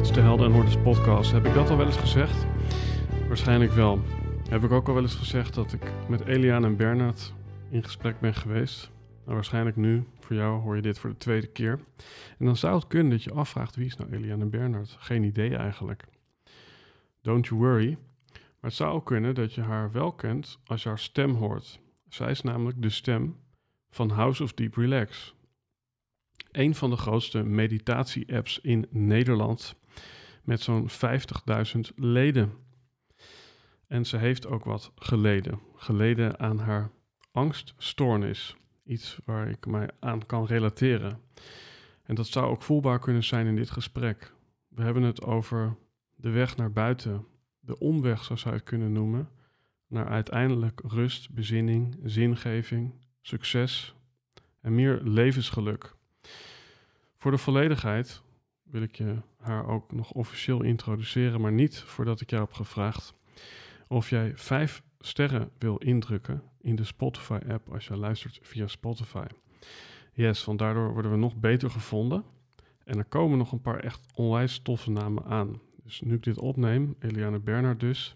De Helden en Hordes podcast. Heb ik dat al wel eens gezegd? Waarschijnlijk wel. Heb ik ook al wel eens gezegd dat ik met Eliane en Bernard in gesprek ben geweest? Nou, waarschijnlijk nu, voor jou, hoor je dit voor de tweede keer. En dan zou het kunnen dat je afvraagt, wie is nou Eliane en Bernard? Geen idee eigenlijk. Don't you worry. Maar het zou ook kunnen dat je haar wel kent als je haar stem hoort. Zij is namelijk de stem van House of Deep Relax. Een van de grootste meditatie-apps in Nederland met zo'n 50.000 leden. En ze heeft ook wat geleden. Geleden aan haar angststoornis. Iets waar ik mij aan kan relateren. En dat zou ook voelbaar kunnen zijn in dit gesprek. We hebben het over de weg naar buiten. De omweg, zo zou je het kunnen noemen. Naar uiteindelijk rust, bezinning, zingeving, succes en meer levensgeluk. Voor de volledigheid wil ik je haar ook nog officieel introduceren, maar niet voordat ik jou heb gevraagd of jij vijf sterren wil indrukken in de Spotify-app als je luistert via Spotify. Yes, want daardoor worden we nog beter gevonden. En er komen nog een paar echt onwijs toffe namen aan. Dus nu ik dit opneem, Eliane Bernard dus.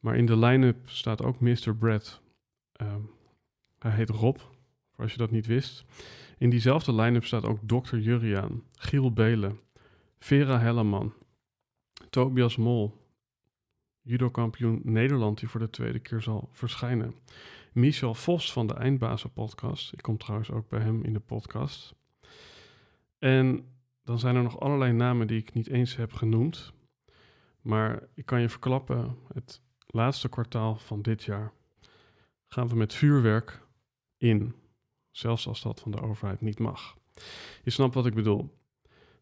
Maar in de line-up staat ook Mr. Brad. Ehm, hij heet Rob, voor als je dat niet wist. In diezelfde line-up staat ook Dr. Juriaan, Giel Belen, Vera Helleman, Tobias Mol, judokampioen Nederland die voor de tweede keer zal verschijnen. Michel Vos van de Eindbazen podcast. Ik kom trouwens ook bij hem in de podcast. En dan zijn er nog allerlei namen die ik niet eens heb genoemd. Maar ik kan je verklappen, het laatste kwartaal van dit jaar gaan we met vuurwerk in. Zelfs als dat van de overheid niet mag. Je snapt wat ik bedoel.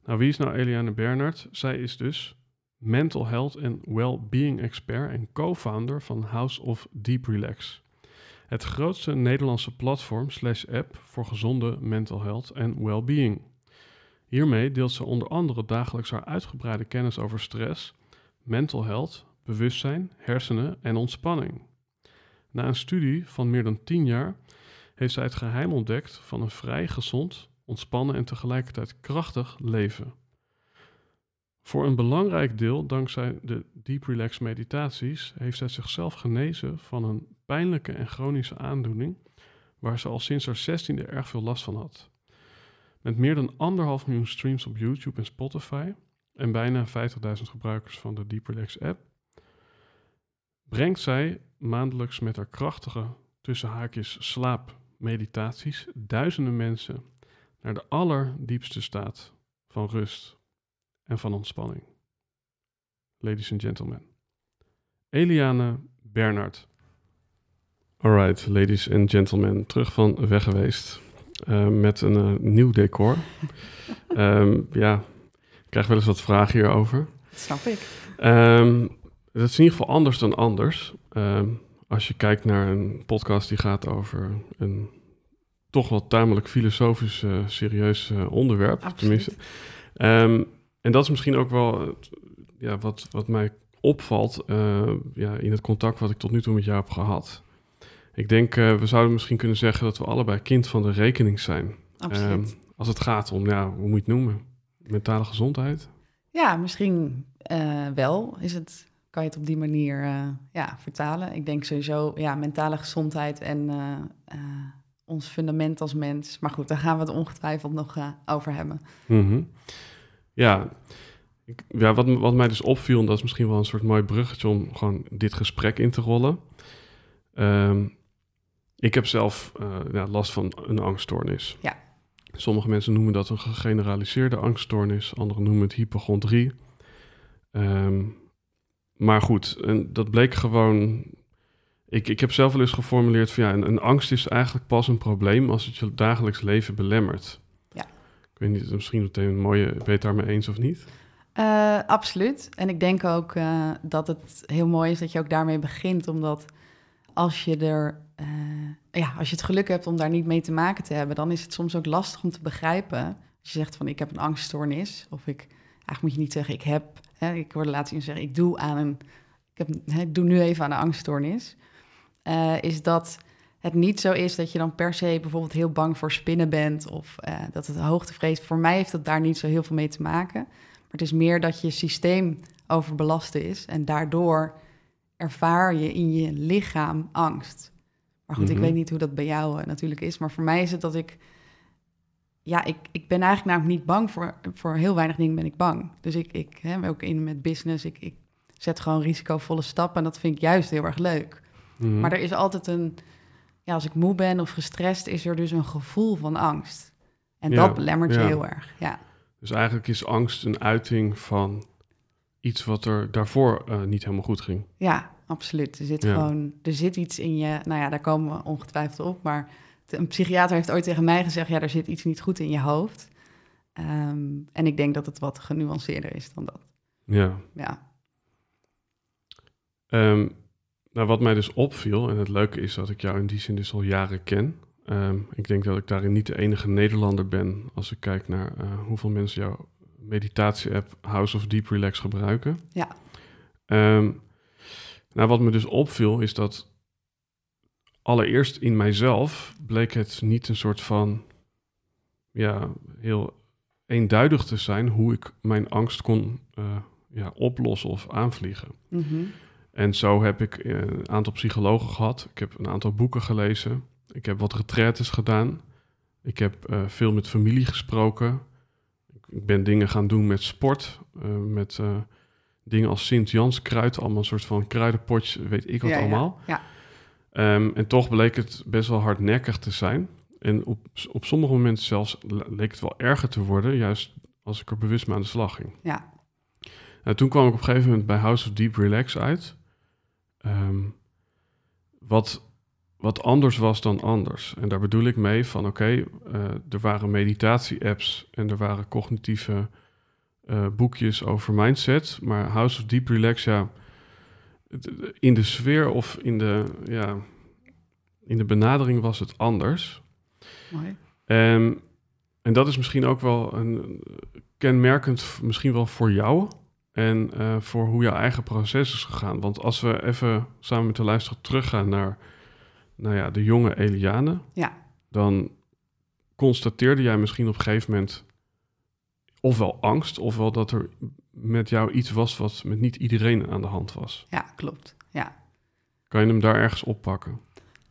Nou, wie is nou Eliane Bernard? Zij is dus mental health en well-being expert en co-founder van House of Deep Relax. Het grootste Nederlandse platform slash app voor gezonde mental health en well-being. Hiermee deelt ze onder andere dagelijks haar uitgebreide kennis over stress, mental health, bewustzijn, hersenen en ontspanning. Na een studie van meer dan 10 jaar heeft zij het geheim ontdekt van een vrij gezond, ontspannen en tegelijkertijd krachtig leven. Voor een belangrijk deel, dankzij de Deep Relax meditaties, heeft zij zichzelf genezen van een pijnlijke en chronische aandoening waar ze al sinds haar zestiende erg veel last van had. Met meer dan anderhalf miljoen streams op YouTube en Spotify en bijna 50.000 gebruikers van de Deep Relax app, brengt zij maandelijks met haar krachtige tussen haakjes slaapmeditaties duizenden mensen naar de allerdiepste staat van rust en van ontspanning. Ladies and gentlemen, Eliane Bernard. Alright, ladies and gentlemen, terug van weg geweest uh, met een uh, nieuw decor. um, ja, ik krijg wel eens wat vragen hierover. Dat snap ik. Um, dat is in ieder geval anders dan anders. Um, als je kijkt naar een podcast die gaat over een toch wel tamelijk filosofisch, uh, serieus uh, onderwerp. Absoluut. Tenminste. Um, en dat is misschien ook wel ja, wat, wat mij opvalt uh, ja, in het contact wat ik tot nu toe met jou heb gehad. Ik denk, we zouden misschien kunnen zeggen dat we allebei kind van de rekening zijn. Um, als het gaat om, ja, hoe moet je het noemen? Mentale gezondheid? Ja, misschien wel. Is het kan je het op die manier uh, ja, vertalen. Ik denk sowieso, ja, mentale gezondheid en uh, uh, ons fundament als mens. Maar goed, daar gaan we het ongetwijfeld nog over hebben. Mm -hmm. Ja, ik, ja, wat, wat mij dus opviel, en dat is misschien wel een soort mooi bruggetje om gewoon dit gesprek in te rollen. Ehm, ik heb zelf ja, last van een angststoornis. Ja. Sommige mensen noemen dat een gegeneraliseerde angststoornis, anderen noemen het hypochondrie. Um, maar goed, en dat bleek gewoon. Ik, ik heb zelf wel eens geformuleerd van ja, een, een angst is eigenlijk pas een probleem als het je dagelijks leven belemmert. Ja. Ik weet niet, misschien meteen een mooie, ben je het daarmee eens of niet? Uh, absoluut. En ik denk ook uh, dat het heel mooi is dat je ook daarmee begint, omdat als je er, uh, ja, als je het geluk hebt om daar niet mee te maken te hebben, dan is het soms ook lastig om te begrijpen. Als je zegt van ik heb een angststoornis, of ik, eigenlijk moet je niet zeggen ik heb, hè, ik hoorde laatst iemand zeggen ik doe aan een, ik, heb, hè, ik doe nu even aan een angststoornis, is dat het niet zo is dat je dan per se bijvoorbeeld heel bang voor spinnen bent of dat het hoogtevrees. Voor mij heeft dat daar niet zo heel veel mee te maken. Maar het is meer dat je systeem overbelast is en daardoor ervaar je in je lichaam angst. Maar goed, ik Mhm. weet niet hoe dat bij jou eh, natuurlijk is. Maar voor mij is het dat ik... Ja, ik, ik ben eigenlijk namelijk niet bang voor... Voor heel weinig dingen ben ik bang. Dus ik, ik hè, ook in met business, ik, ik zet gewoon risicovolle stappen. En dat vind ik juist heel erg leuk. Mhm. Maar er is altijd een... Ja, als ik moe ben of gestrest, is er dus een gevoel van angst. En Ja, dat belemmert je ja. heel erg, ja. Dus eigenlijk is angst een uiting van iets wat er daarvoor eh, niet helemaal goed ging. Ja, absoluut. Er zit Ja. gewoon, er zit iets in je. Nou ja, daar komen we ongetwijfeld op. Maar een psychiater heeft ooit tegen mij gezegd: ja, er zit iets niet goed in je hoofd. Ehm, en ik denk dat het wat genuanceerder is dan dat. Ja. Ja, Ehm, nou, wat mij dus opviel, en het leuke is dat ik jou in die zin dus al jaren ken. Ehm, ik denk dat ik daarin niet de enige Nederlander ben als ik kijk naar eh, hoeveel mensen jouw meditatie-app House of Deep Relax gebruiken. Ja. Nou, wat me dus opviel is dat allereerst in mijzelf bleek het niet een soort van, ja, heel eenduidig te zijn hoe ik mijn angst kon eh, ja, oplossen of aanvliegen. Mhm. En zo heb ik eh, een aantal psychologen gehad. Ik heb een aantal boeken gelezen. Ik heb wat retraites gedaan. Ik heb eh, veel met familie gesproken. Ik, ben dingen gaan doen met sport. met dingen als Sint-Jans kruid. Allemaal een soort van kruidenpotje, weet ik wat Ja, ja, allemaal. Ja, Ehm, en toch bleek het best wel hardnekkig te zijn. En op, op sommige momenten zelfs le- leek het wel erger te worden. Juist als ik er bewust mee aan de slag ging. ja, Nou, toen kwam ik op een gegeven moment bij House of Deep Relax uit. Ehm, wat, wat anders was dan anders. En daar bedoel ik mee van oké, eh, er waren meditatie-apps en er waren cognitieve eh, boekjes over mindset. Maar House of Deep Relax, ja, in de sfeer of in de, ja, in de benadering was het anders. mooi. Ehm, en dat is misschien ook wel een, kenmerkend, misschien wel voor jou en eh, voor hoe jouw eigen proces is gegaan. Want als we even samen met de luisteraar teruggaan naar nou ja, de jonge Eliane, Ja, dan constateerde jij misschien op een gegeven moment ofwel angst, ofwel dat er met jou iets was wat met niet iedereen aan de hand was. ja, klopt. Ja, Kan je hem daar ergens oppakken?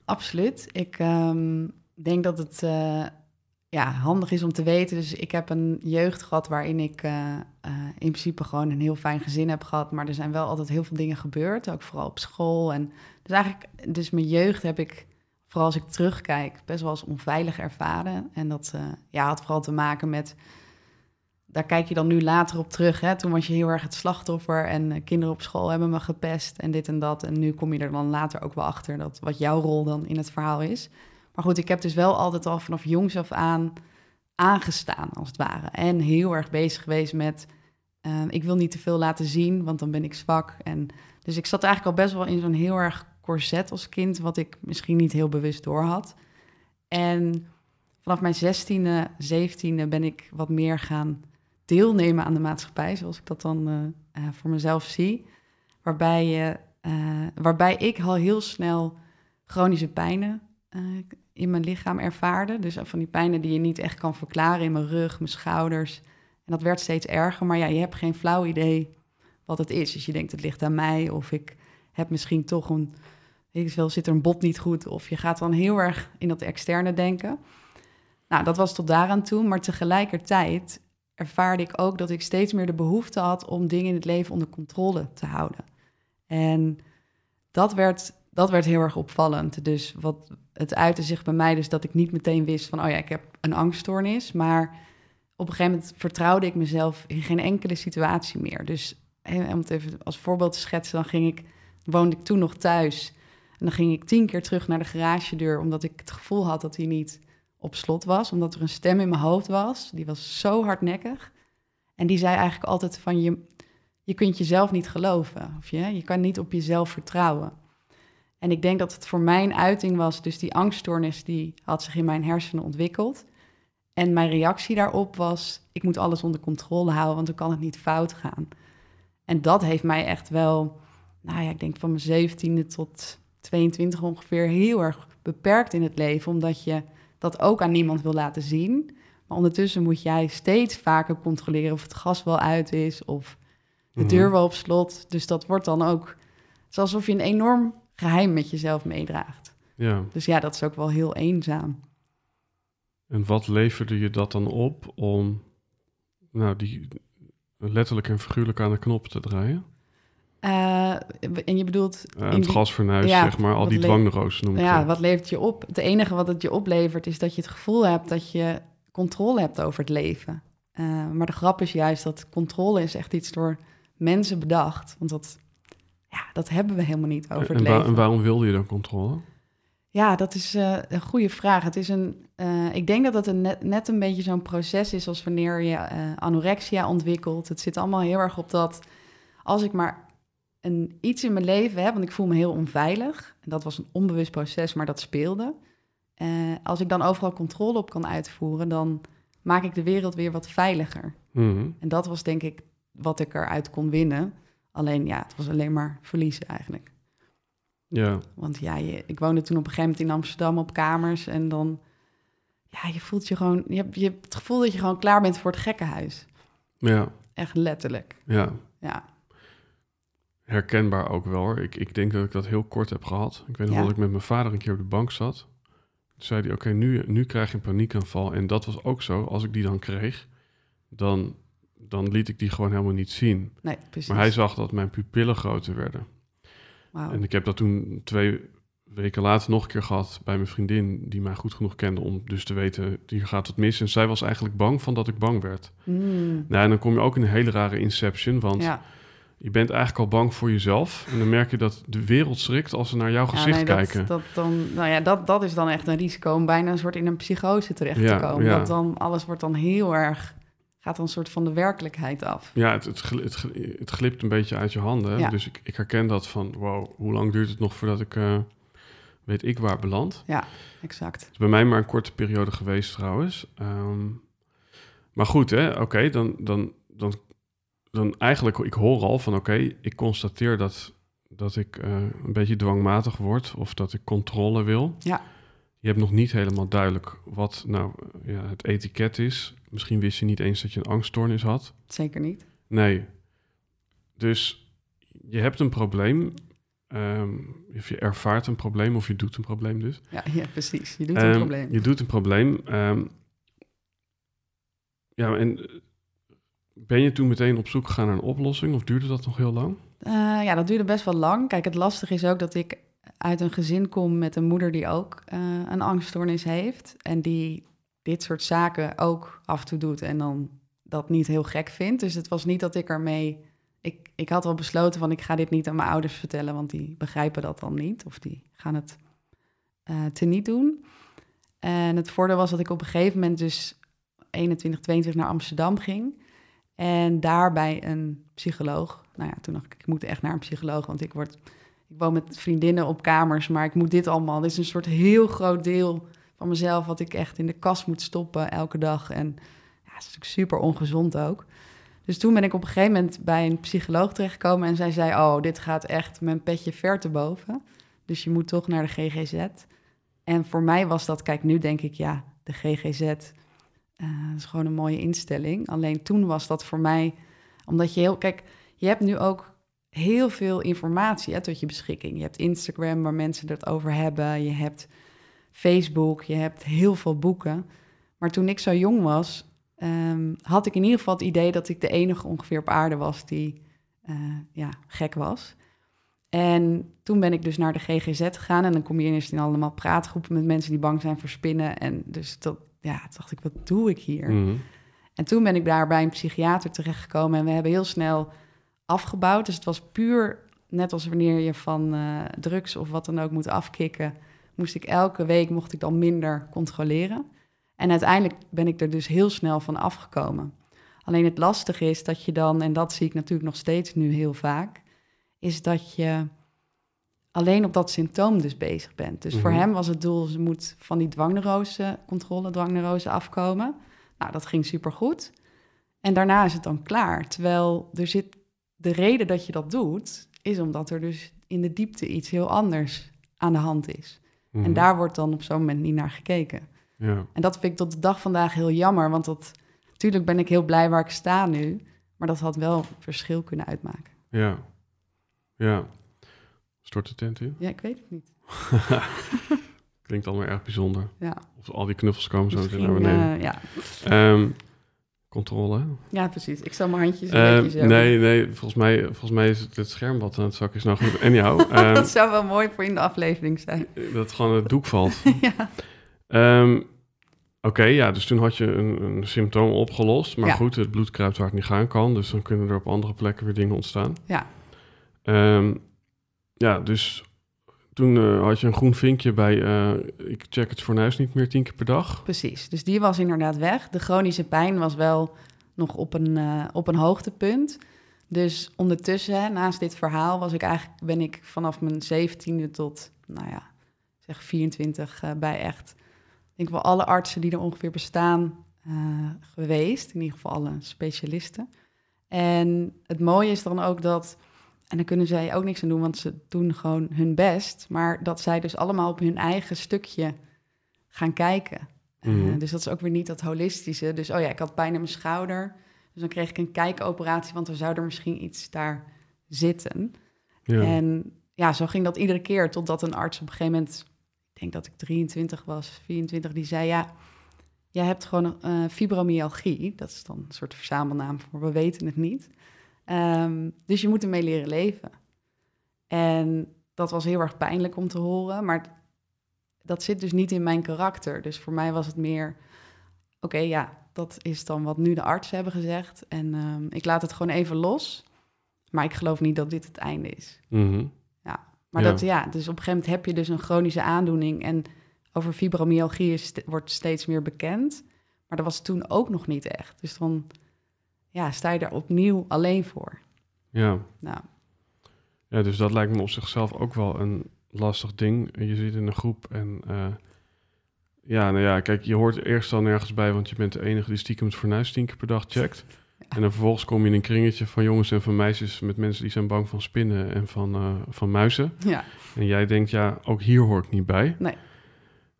absoluut. Ik ehm, denk dat het eh, ja, handig is om te weten. Dus ik heb een jeugd gehad waarin ik eh, eh, in principe gewoon een heel fijn gezin heb gehad. Maar er zijn wel altijd heel veel dingen gebeurd, ook vooral op school. En dus eigenlijk, dus mijn jeugd heb ik, vooral als ik terugkijk, best wel als onveilig ervaren. En dat ja, had vooral te maken met, daar kijk je dan nu later op terug. Hè? Toen was je heel erg het slachtoffer en eh, kinderen op school hebben me gepest en dit en dat. En nu kom je er dan later ook wel achter dat wat jouw rol dan in het verhaal is. Maar goed, ik heb dus wel altijd al vanaf jongs af aan aangestaan, als het ware. En heel erg bezig geweest met, eh, ik wil niet te veel laten zien, want dan ben ik zwak. En dus ik zat eigenlijk al best wel in zo'n heel erg corset als kind, wat ik misschien niet heel bewust door had. En vanaf mijn zestiende, zeventiende ben ik wat meer gaan deelnemen aan de maatschappij, zoals ik dat dan eh, eh, voor mezelf zie. Waarbij, je, eh, waarbij ik al heel snel chronische pijnen in mijn lichaam ervaarde. Dus van die pijnen die je niet echt kan verklaren in mijn rug, mijn schouders. En dat werd steeds erger, maar ja, je hebt geen flauw idee wat het is. Dus je denkt, het ligt aan mij of ik heb misschien toch een... Ik veel, zit er een bot niet goed? Of je gaat dan heel erg in dat externe denken. Nou, dat was tot daaraan toe, maar tegelijkertijd ervaarde ik ook dat ik steeds meer de behoefte had om dingen in het leven onder controle te houden. En dat werd, dat werd heel erg opvallend. Dus wat het uitte zich bij mij, dus dat ik niet meteen wist van, oh ja, ik heb een angststoornis. Maar op een gegeven moment vertrouwde ik mezelf in geen enkele situatie meer. Dus om het even als voorbeeld te schetsen, dan ging ik, woonde ik toen nog thuis. En dan ging ik tien keer terug naar de garagedeur, omdat ik het gevoel had dat hij niet op slot was. Omdat er een stem in mijn hoofd was, die was zo hardnekkig. En die zei eigenlijk altijd van, je, je kunt jezelf niet geloven. Of je, je kan niet op jezelf vertrouwen. En ik denk dat het voor mijn uiting was, dus die angststoornis, die had zich in mijn hersenen ontwikkeld. En mijn reactie daarop was, ik moet alles onder controle houden, want dan kan het niet fout gaan. En dat heeft mij echt wel, nou ja, ik denk van mijn 17e tot 22 ongeveer heel erg beperkt in het leven, omdat je dat ook aan niemand wil laten zien. Maar ondertussen moet jij steeds vaker controleren of het gas wel uit is of de mhm. deur wel op slot. Dus dat wordt dan ook, het alsof je een enorm geheim met jezelf meedraagt. Ja. Dus ja, dat is ook wel heel eenzaam. En wat leverde je dat dan op om nou, die letterlijk en figuurlijk aan de knop te draaien? Uh, en je bedoelt... Uh, het gasfornuis, zeg maar, al die dwangneuroses noem ik Ja, wat levert je op? Het enige wat het je oplevert is dat je het gevoel hebt dat je controle hebt over het leven. Uh, maar de grap is juist dat controle is echt iets door mensen bedacht. Want dat, ja, dat hebben we helemaal niet over het en leven. En waarom wilde je dan controle? Ja, dat is uh, een goede vraag. Het is een, ik denk dat het een net, net, een beetje zo'n proces is als wanneer je anorexia ontwikkelt. Het zit allemaal heel erg op dat als ik maar een, iets in mijn leven heb, want ik voel me heel onveilig. En dat was een onbewust proces, maar dat speelde. als ik dan overal controle op kan uitvoeren, dan maak ik de wereld weer wat veiliger. Mm En dat was denk ik wat ik eruit kon winnen. Alleen ja, het was alleen maar verliezen eigenlijk. Ja. Want ja, je, ik woonde toen op een gegeven moment in Amsterdam op kamers. En dan, ja, je voelt je gewoon, je hebt, je hebt het gevoel dat je gewoon klaar bent voor het gekkenhuis. Ja. Echt letterlijk. Ja. Ja. Herkenbaar ook wel hoor. Ik, ik denk dat ik dat heel kort heb gehad. Ik weet nog dat ik met mijn vader een keer op de bank zat. Toen zei hij, oké, nu, nu krijg je een paniekaanval. En dat was ook zo. Als ik die dan kreeg, dan, dan liet ik die gewoon helemaal niet zien. Nee, precies. Maar hij zag dat mijn pupillen groter werden. En ik heb dat toen twee weken later nog een keer gehad bij mijn vriendin, die mij goed genoeg kende om dus te weten, hier gaat het mis. En zij was eigenlijk bang van dat ik bang werd. Mm. Nou, en dan kom je ook in een hele rare inception, want ja. Je bent eigenlijk al bang voor jezelf. En dan merk je dat de wereld schrikt als ze naar jouw gezicht kijken. Dat, dat, dan, nou ja, dat, dat is dan echt een risico om bijna een soort in een psychose terecht te komen. Dat dan alles wordt dan heel erg gaat dan een soort van de werkelijkheid af. Ja, het, het, het, het glipt een beetje uit je handen. Dus ik, ik herken dat van, wow, hoe lang duurt het nog voordat ik uh, weet ik waar beland? Ja, exact. Het is bij mij maar een korte periode geweest trouwens. Um, maar goed, hè, oké, dan, dan, dan, dan eigenlijk, ik hoor al van, oké, ik constateer dat, dat ik uh, een beetje dwangmatig word of dat ik controle wil. Ja. Je hebt nog niet helemaal duidelijk wat nou ja, het etiket is. Misschien wist je niet eens dat je een angststoornis had. Zeker niet. Nee. Dus je hebt een probleem. Um, of je ervaart een probleem of je doet een probleem dus. Ja, ja precies. Je doet een um, probleem. Je doet een probleem. Um, ja, en ben je toen meteen op zoek gegaan naar een oplossing of duurde dat nog heel lang? Uh, ja, dat duurde best wel lang. Kijk, het lastige is ook dat ik uit een gezin kom met een moeder die ook uh, een angststoornis heeft. En die dit soort zaken ook af en toe doet en dan dat niet heel gek vindt. Dus het was niet dat ik ermee. Ik, ik had wel besloten van ik ga dit niet aan mijn ouders vertellen, want die begrijpen dat dan niet. Of die gaan het uh, te niet doen. En het voordeel was dat ik op een gegeven moment dus 21, 22 naar Amsterdam ging. En daarbij een psycholoog. Nou ja, toen dacht ik, ik moet echt naar een psycholoog, want ik word ik woon met vriendinnen op kamers, maar ik moet dit allemaal. Dit is een soort heel groot deel van mezelf wat ik echt in de kast moet stoppen elke dag. En ja, het is natuurlijk super ongezond ook. Dus toen ben ik op een gegeven moment bij een psycholoog terechtgekomen en zij zei: Oh, dit gaat echt mijn petje ver te boven. Dus je moet toch naar de GGZ. En voor mij was dat, kijk, nu denk ik ja, de GGZ uh, is gewoon een mooie instelling. Alleen toen was dat voor mij, omdat je heel, kijk, je hebt nu ook heel veel informatie hè, tot je beschikking. Je hebt Instagram waar mensen het over hebben. Je hebt Facebook, je hebt heel veel boeken. Maar toen ik zo jong was, ehm, had ik in ieder geval het idee dat ik de enige ongeveer op aarde was die eh, ja, gek was. En toen ben ik dus naar de GGZ gegaan en dan kom je eerst in allemaal praatgroepen met mensen die bang zijn voor spinnen. En dus dat, ja, toen dacht ik, wat doe ik hier? Mhm. En toen ben ik daar bij een psychiater terechtgekomen en we hebben heel snel afgebouwd. Dus het was puur net als wanneer je van eh, drugs of wat dan ook moet afkicken, moest ik elke week mocht ik dan minder controleren. En uiteindelijk ben ik er dus heel snel van afgekomen. Alleen het lastige is dat je dan, en dat zie ik natuurlijk nog steeds nu heel vaak, is dat je alleen op dat symptoom dus bezig bent. Dus voor Mhm. hem was het doel, ze moet van die dwangneurose, controle dwangneurose afkomen. Nou, dat ging supergoed. En daarna is het dan klaar. Terwijl er zit, de reden dat je dat doet, is omdat er dus in de diepte iets heel anders aan de hand is. Mhm. En daar wordt dan op zo'n moment niet naar gekeken. Ja. En dat vind ik tot de dag vandaag heel jammer, want dat, natuurlijk ben ik heel blij waar ik sta nu, maar dat had wel verschil kunnen uitmaken. Ja. Ja. Stort de tent in? Ja, ik weet het niet. Klinkt allemaal erg bijzonder. Ja, Of al die knuffels komen zo naar beneden. eh, ja. Ehm, controle. ja, precies. Ik zal mijn handjes een Ehm, beetje zo. nee, nee, volgens mij, volgens mij is het het scherm wat aan het zakken is. Nou goed, en jou. ehm, dat zou wel mooi voor in de aflevering zijn. dat gewoon het doek valt. ja. Ehm, Oké, ja, dus toen had je een, een symptoom opgelost. Maar Ja. goed, het bloed kruipt waar het niet gaan kan. Dus dan kunnen er op andere plekken weer dingen ontstaan. Ja. Ja, dus toen eh, had je een groen vinkje bij... eh, ik check het fornuis niet meer tien keer per dag. Precies, dus die was inderdaad weg. De chronische pijn was wel nog op een, eh, op een hoogtepunt. Dus ondertussen, naast dit verhaal, was ik eigenlijk, ben ik vanaf mijn 17e tot, nou ja, zeg 24 eh, bij echt, denk wel alle artsen die er ongeveer bestaan geweest. In ieder geval alle specialisten. En het mooie is dan ook dat, en daar kunnen zij ook niks aan doen, want ze doen gewoon hun best. Maar dat zij dus allemaal op hun eigen stukje gaan kijken. Eh, Mhm. dus dat is ook weer niet dat holistische. Dus oh ja, ik had pijn in mijn schouder. Dus dan kreeg ik een kijkoperatie, want er zou er misschien iets daar zitten. Ja. En ja, zo ging dat iedere keer, totdat een arts op een gegeven moment, ik denk dat ik 23 was, 24, die zei, ja, jij hebt gewoon eh fibromyalgie. Dat is dan een soort verzamelnaam voor, we weten het niet. Ehm, dus je moet ermee leren leven. En dat was heel erg pijnlijk om te horen, maar dat zit dus niet in mijn karakter. Dus voor mij was het meer, oké, ja, dat is dan wat nu de artsen hebben gezegd. En ehm, ik laat het gewoon even los. Maar ik geloof niet dat dit het einde is. Mhm. Maar Ja. dat ja, dus op een gegeven moment heb je dus een chronische aandoening en over fibromyalgie st- wordt steeds meer bekend. Maar dat was toen ook nog niet echt. Dus dan ja, sta je daar opnieuw alleen voor. ja. Nou, Ja, dus dat lijkt me op zichzelf ook wel een lastig ding. Je zit in een groep en eh, ja, nou ja, kijk, je hoort eerst al nergens bij, want je bent de enige die stiekem het fornuis tien keer per dag checkt. En dan vervolgens kom je in een kringetje van jongens en van meisjes met mensen die zijn bang van spinnen en van, eh, van muizen. ja, En jij denkt, ja, ook hier hoor ik niet bij. Nee.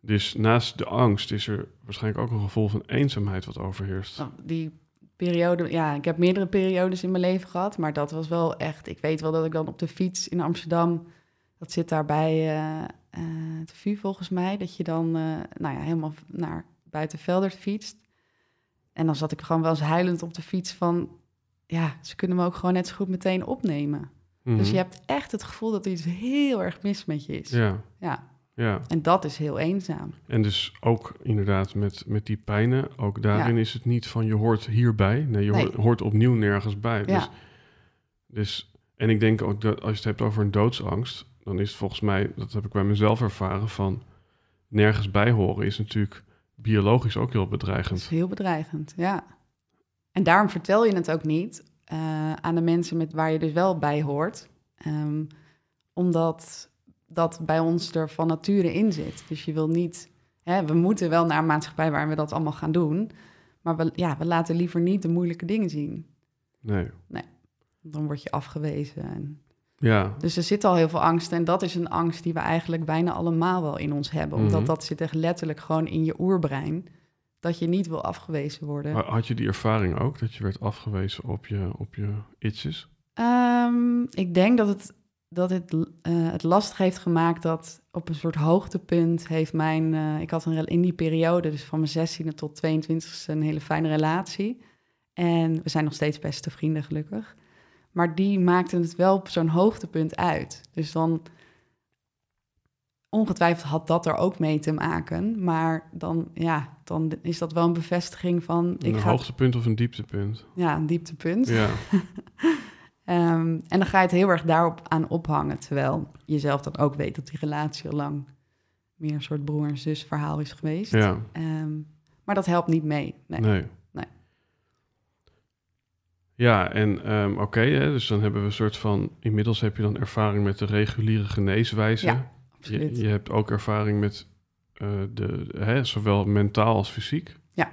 Dus naast de angst is er waarschijnlijk ook een gevoel van eenzaamheid wat overheerst. nou, die periode, ja, ik heb meerdere periodes in mijn leven gehad, maar dat was wel echt. Ik weet wel dat ik dan op de fiets in Amsterdam, dat zit daar bij eh, eh, het VU volgens mij, dat je dan, eh, nou ja, helemaal naar Buitenveldert fietst. En dan zat ik gewoon wel eens huilend op de fiets van, ja, ze kunnen me ook gewoon net zo goed meteen opnemen. Dus Mhm. je hebt echt het gevoel dat er iets heel erg mis met je is. Ja, ja. Ja. En dat is heel eenzaam. En dus ook inderdaad met, met die pijnen, ook daarin is het niet van je hoort hierbij. Nee, je Nee. Hoort, hoort opnieuw nergens bij. Ja. Dus, dus, en ik denk ook dat als je het hebt over een doodsangst, dan is het volgens mij, dat heb ik bij mezelf ervaren, van nergens bij horen is natuurlijk biologisch ook heel Dat bedreigend. is heel bedreigend, ja. En daarom vertel je het ook niet eh, aan de mensen met waar je dus wel bij hoort. Ehm, omdat dat bij ons er van nature in zit. Dus je wil niet... Hè, we moeten wel naar een maatschappij waar we dat allemaal gaan doen. Maar we, ja, we laten liever niet de moeilijke dingen zien. Nee. Dan word je afgewezen. En... Ja, Dus er zit al heel veel angst. En dat is een angst die we eigenlijk bijna allemaal wel in ons hebben. Omdat Mhm. dat zit echt letterlijk gewoon in je oerbrein. Dat je niet wil afgewezen worden. Ha- had je die ervaring ook, dat je werd afgewezen op je, op je itches? Ehm, ik denk dat het dat het eh, het lastig heeft gemaakt dat op een soort hoogtepunt heeft mijn... eh, ik had een, in die periode, dus van mijn 16e tot 22e, een hele fijne relatie. En we zijn nog steeds beste vrienden, gelukkig. Maar die maakte het wel op zo'n hoogtepunt uit. Dus dan... Ongetwijfeld had dat er ook mee te maken. Maar dan, ja, dan is dat wel een bevestiging van... Ik een ga, hoogtepunt of een dieptepunt? ja, een dieptepunt. Ja, Ehm, en dan ga je het heel erg daarop aan ophangen. Terwijl je zelf dan ook weet dat die relatie al lang meer een soort broer- en zus verhaal is geweest. ja, Ehm, maar dat helpt niet mee. Nee. nee. Nee. Ja, en ehm, oké, dus dan hebben we een soort van... Inmiddels heb je dan ervaring met de reguliere geneeswijze. Ja, je, Absoluut. je hebt ook ervaring met eh, de, hè, zowel mentaal als fysiek. Ja.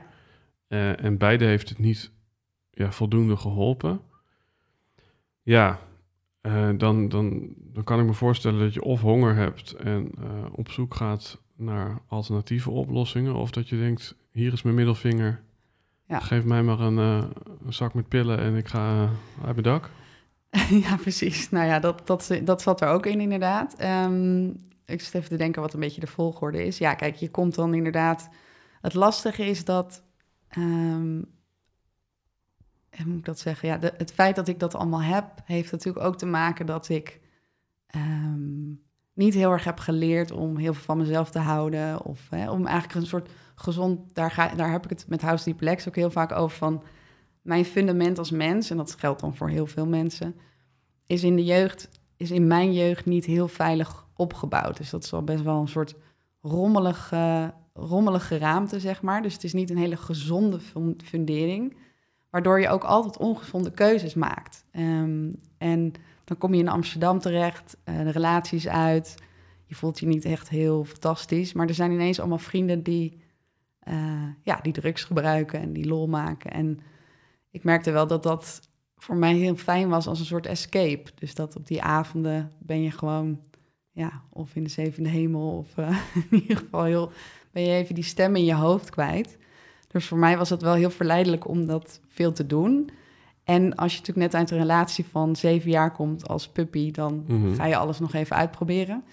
Eh, en beide heeft het niet ja, voldoende geholpen. Ja, eh, dan, dan, dan kan ik me voorstellen dat je of honger hebt en eh, op zoek gaat naar alternatieve oplossingen. Of dat je denkt, hier is mijn middelvinger. Ja. Geef mij maar een, eh, een zak met pillen en ik ga uit mijn dak. ja, precies. Nou ja, dat, dat, dat zat er ook in inderdaad. Ehm, ik zit even te denken wat een beetje de volgorde is. Ja, kijk, je komt dan inderdaad... Het lastige is dat... ehm, hoe moet ik dat zeggen? Ja, de- het feit dat ik dat allemaal heb... heeft natuurlijk ook te maken dat ik... ehm, niet heel erg heb geleerd om heel veel van mezelf te houden. Of hè, om eigenlijk een soort gezond... Daar, ga, daar heb ik het met House Deep ook heel vaak over van... Mijn fundament als mens, en dat geldt dan voor heel veel mensen... is in de jeugd, is in mijn jeugd niet heel veilig opgebouwd. Dus dat is al best wel een soort rommelig, eh, rommelige ruimte, zeg maar. Dus het is niet een hele gezonde fun- fundering... waardoor je ook altijd ongezonde keuzes maakt. Ehm, en dan kom je in Amsterdam terecht, eh, de relaties uit. Je voelt je niet echt heel fantastisch. Maar er zijn ineens allemaal vrienden die, eh, ja, die drugs gebruiken en die lol maken. En ik merkte wel dat dat voor mij heel fijn was als een soort escape. Dus dat op die avonden ben je gewoon, ja, of in de zevende hemel, of eh, in ieder geval heel, ben je even die stem in je hoofd kwijt. Dus voor mij was het wel heel verleidelijk om dat veel te doen. En als je natuurlijk net uit een relatie van zeven jaar komt als puppy, dan Mhm. ga je alles nog even uitproberen.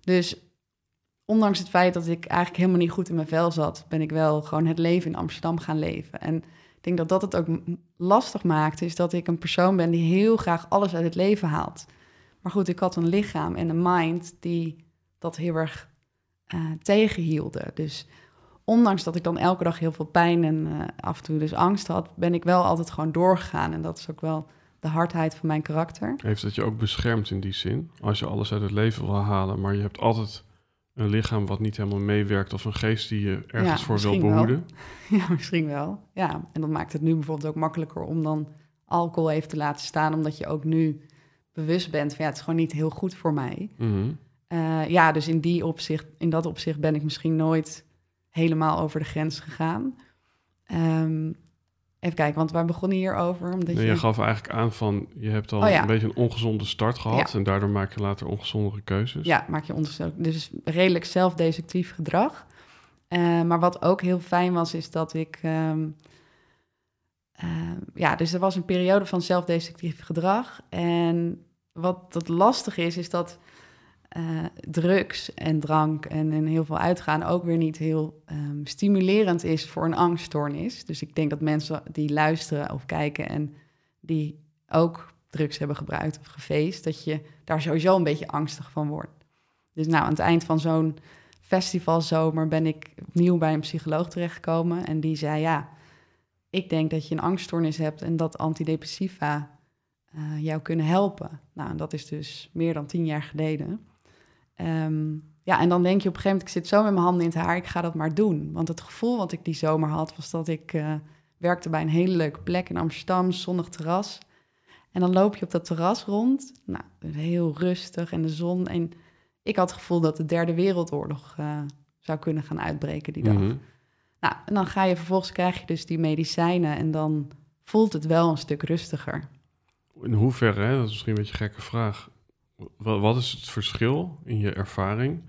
Dus ondanks het feit dat ik eigenlijk helemaal niet goed in mijn vel zat, ben ik wel gewoon het leven in Amsterdam gaan leven. En ik denk dat dat het ook lastig maakt, is dat ik een persoon ben die heel graag alles uit het leven haalt. Maar goed, ik had een lichaam en een mind die dat heel erg eh, tegenhielden. Dus ondanks dat ik dan elke dag heel veel pijn en eh, af en toe dus angst had, ben ik wel altijd gewoon doorgegaan. En dat is ook wel de hardheid van mijn karakter. Heeft het je ook beschermd in die zin? Als je alles uit het leven wil halen, maar je hebt altijd een lichaam wat niet helemaal meewerkt of een geest die je ergens Ja, voor wil wel. behoeden. Ja, misschien wel. Ja, en dat maakt het nu bijvoorbeeld ook makkelijker om dan alcohol even te laten staan, omdat je ook nu bewust bent van ja, het is gewoon niet heel goed voor mij. Mhm. Eh, ja, dus in, die opzicht, in dat opzicht ben ik misschien nooit helemaal over de grens gegaan. Ehm, even kijken, want waar begonnen hierover? Omdat Nee, je... je gaf eigenlijk aan van je hebt al Oh ja. een beetje een ongezonde start gehad Ja. en daardoor maak je later ongezondere keuzes. Ja, maak je onderzoek. Dus redelijk zelfdestructief gedrag. Eh, maar wat ook heel fijn was, is dat ik. ehm, ehm, ja, dus er was een periode van zelfdestructief gedrag. En wat dat lastig is, is dat eh, drugs en drank en, en heel veel uitgaan ook weer niet heel ehm, stimulerend is voor een angststoornis. Dus ik denk dat mensen die luisteren of kijken en die ook drugs hebben gebruikt of gefeest, dat je daar sowieso een beetje angstig van wordt. Dus nou, aan het eind van zo'n festivalzomer ben ik opnieuw bij een psycholoog terechtgekomen. En die zei, ja, ik denk dat je een angststoornis hebt en dat antidepressiva eh, jou kunnen helpen. Nou, dat is dus meer dan tien jaar geleden. Ehm, ja, en dan denk je op een gegeven moment, ik zit zo met mijn handen in het haar, ik ga dat maar doen. Want het gevoel wat ik die zomer had, was dat ik eh, werkte bij een hele leuke plek in Amsterdam, zonnig terras. En dan loop je op dat terras rond. Nou, heel rustig en de zon. En ik had het gevoel dat de derde wereldoorlog eh, zou kunnen gaan uitbreken die dag. Mhm. Nou, en dan ga je vervolgens krijg je dus die medicijnen en dan voelt het wel een stuk rustiger. In hoeverre, hè, dat is misschien een beetje een gekke vraag. Wa- Wat is het verschil in je ervaring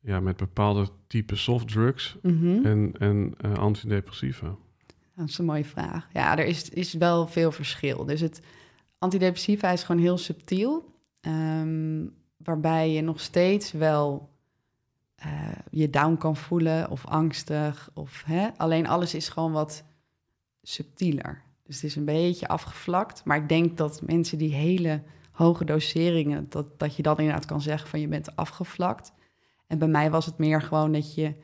ja, met bepaalde type softdrugs Mhm. en, en eh, antidepressiva? Dat is een mooie vraag. Ja, er is, is wel veel verschil. Dus het antidepressiva is gewoon heel subtiel. Ehm, waarbij je nog steeds wel eh, je down kan voelen of angstig. Of, hè? Alleen alles is gewoon wat subtieler. Dus het is een beetje afgevlakt. Maar ik denk dat mensen die hele hoge doseringen, dat, dat je dan inderdaad kan zeggen van je bent afgevlakt. En bij mij was het meer gewoon dat je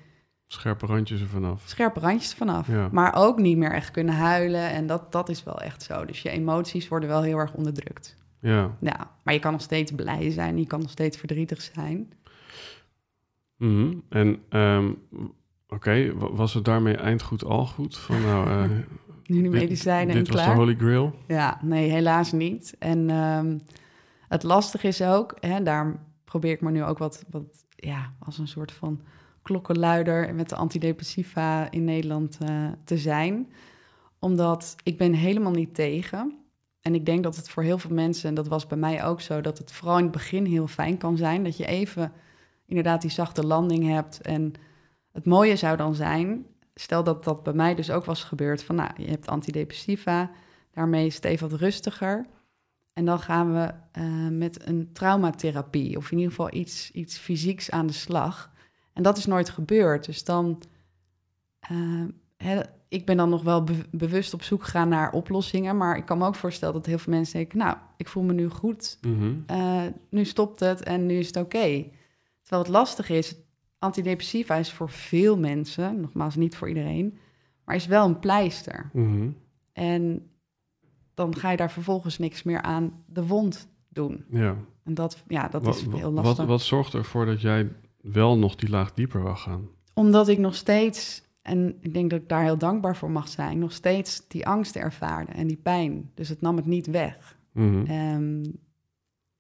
Scherpe randjes er vanaf. scherpe randjes vanaf. Ja. Maar ook niet meer echt kunnen huilen. En dat, dat is wel echt zo. Dus je emoties worden wel heel erg onderdrukt. Ja. Ja, maar je kan nog steeds blij zijn. Je kan nog steeds verdrietig zijn. Mhm. En ehm, oké, wa- was het daarmee eindgoed al goed? Van nou, eh, Nu de dit- medicijnen dit en was klaar. de holy grail? Ja, nee, helaas niet. En ehm, het lastige is ook, hè, daar probeer ik me nu ook wat, wat ja, als een soort van klokkenluider met de antidepressiva in Nederland eh, te zijn. Omdat ik ben helemaal niet tegen. En ik denk dat het voor heel veel mensen, en dat was bij mij ook zo, dat het vooral in het begin heel fijn kan zijn. Dat je even inderdaad die zachte landing hebt. En het mooie zou dan zijn, stel dat dat bij mij dus ook was gebeurd, van nou, je hebt antidepressiva, Daarmee is het even wat rustiger. En dan gaan we eh, met een traumatherapie, of in ieder geval iets, iets fysieks aan de slag. En dat is nooit gebeurd. Dus dan, eh, ik ben dan nog wel be- bewust op zoek gegaan naar oplossingen. Maar ik kan me ook voorstellen dat heel veel mensen denken, nou, ik voel me nu goed. Mhm. Eh, nu stopt het en nu is het oké. Terwijl het lastige is, antidepressiva is voor veel mensen, nogmaals niet voor iedereen, maar is wel een pleister. Mhm. En dan ga je daar vervolgens niks meer aan de wond doen. Ja. En dat, ja, dat is heel wat, lastig. wat zorgt ervoor dat jij wel nog die laag dieper wil gaan? Omdat ik nog steeds, en ik denk dat ik daar heel dankbaar voor mag zijn, nog steeds die angst ervaarde en die pijn. Dus het nam het niet weg. Ehm,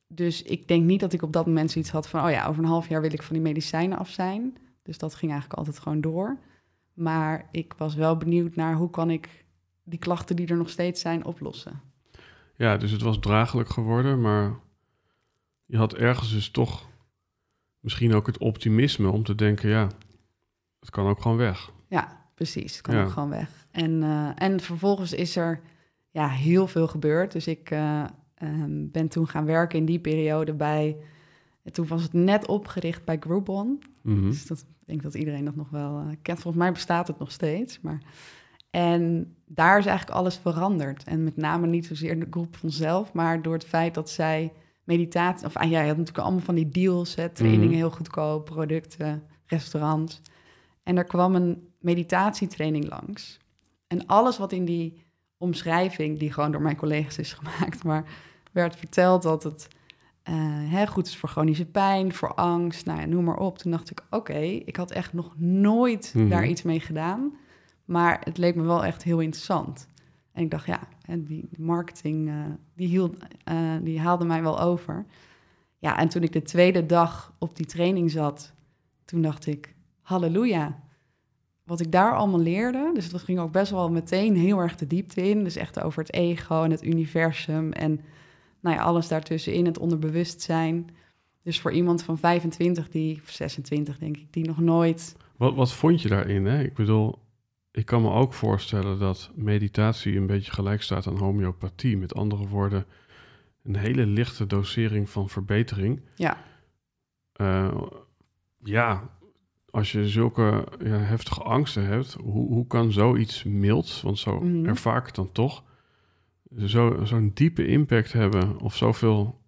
dus ik denk niet dat ik op dat moment zoiets had van, oh ja, over een half jaar wil ik van die medicijnen af zijn. Dus dat ging eigenlijk altijd gewoon door. Maar ik was wel benieuwd naar hoe kan ik die klachten die er nog steeds zijn oplossen. Ja, dus het was draaglijk geworden, maar je had ergens dus toch misschien ook het optimisme om te denken, ja, het kan ook gewoon weg. Ja, precies. Kan Ja. ook gewoon weg. En, eh, en vervolgens is er ja, heel veel gebeurd. Dus ik eh, ehm, ben toen gaan werken in die periode bij... en toen was het net opgericht bij Groupon. Mhm. Dus dat, ik denk dat iedereen dat nog wel eh, kent. Volgens mij bestaat het nog steeds. Maar... En daar is eigenlijk alles veranderd. En met name niet zozeer de Groupon zelf... maar door het feit dat zij meditatie... of ah, ja, je had natuurlijk allemaal van die deals, hè, trainingen Mhm. heel goedkoop... producten, restaurants... En er kwam een meditatietraining langs. En alles wat in die omschrijving, die gewoon door mijn collega's is gemaakt, maar werd verteld dat het eh, hè, goed is voor chronische pijn, voor angst, nou ja, noem maar op. Toen dacht ik, oké, ik had echt nog nooit Mhm. daar iets mee gedaan, maar het leek me wel echt heel interessant. En ik dacht, ja, en die marketing, eh, die, hield, eh, die haalde mij wel over. Ja, en toen ik de tweede dag op die training zat, toen dacht ik, halleluja. Wat ik daar allemaal leerde, dus dat ging ook best wel meteen heel erg de diepte in. Dus echt over het ego en het universum en nou ja, alles daartussenin, het onderbewustzijn. Dus voor iemand van 25, die, of 26 denk ik, die nog nooit... Wat, wat vond je daarin? Hè? Ik bedoel, ik kan me ook voorstellen dat meditatie een beetje gelijk staat aan homeopathie. Met andere woorden, een hele lichte dosering van verbetering. Ja, Eh, ja, als je zulke ja, heftige angsten hebt, hoe, hoe kan zoiets milds, want zo Mhm. ervaar ik het dan toch, zo, zo'n diepe impact hebben of zoveel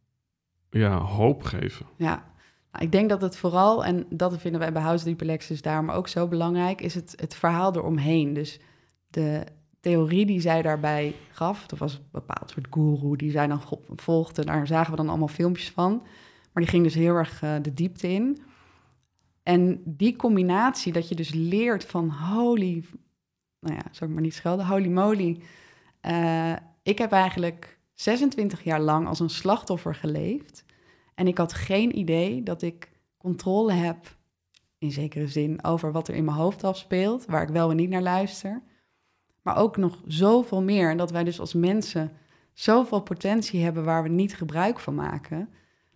ja, hoop geven? ja. Nou, ik denk dat het vooral, en dat vinden wij bij House Deep Relaxers daarom ook zo belangrijk, is het, het verhaal eromheen. Dus de theorie die zij daarbij gaf, dat was een bepaald soort guru die zij dan volgde. Daar zagen we dan allemaal filmpjes van. Maar die ging dus heel erg eh, de diepte in. En die combinatie, dat je dus leert van holy, nou ja, zou ik maar niet schelden, holy moly. Eh, ik heb eigenlijk 26 jaar lang als een slachtoffer geleefd. En ik had geen idee dat ik controle heb, in zekere zin, over wat er in mijn hoofd afspeelt, waar ik wel en niet naar luister. Maar ook nog zoveel meer. En dat wij dus als mensen zoveel potentie hebben waar we niet gebruik van maken.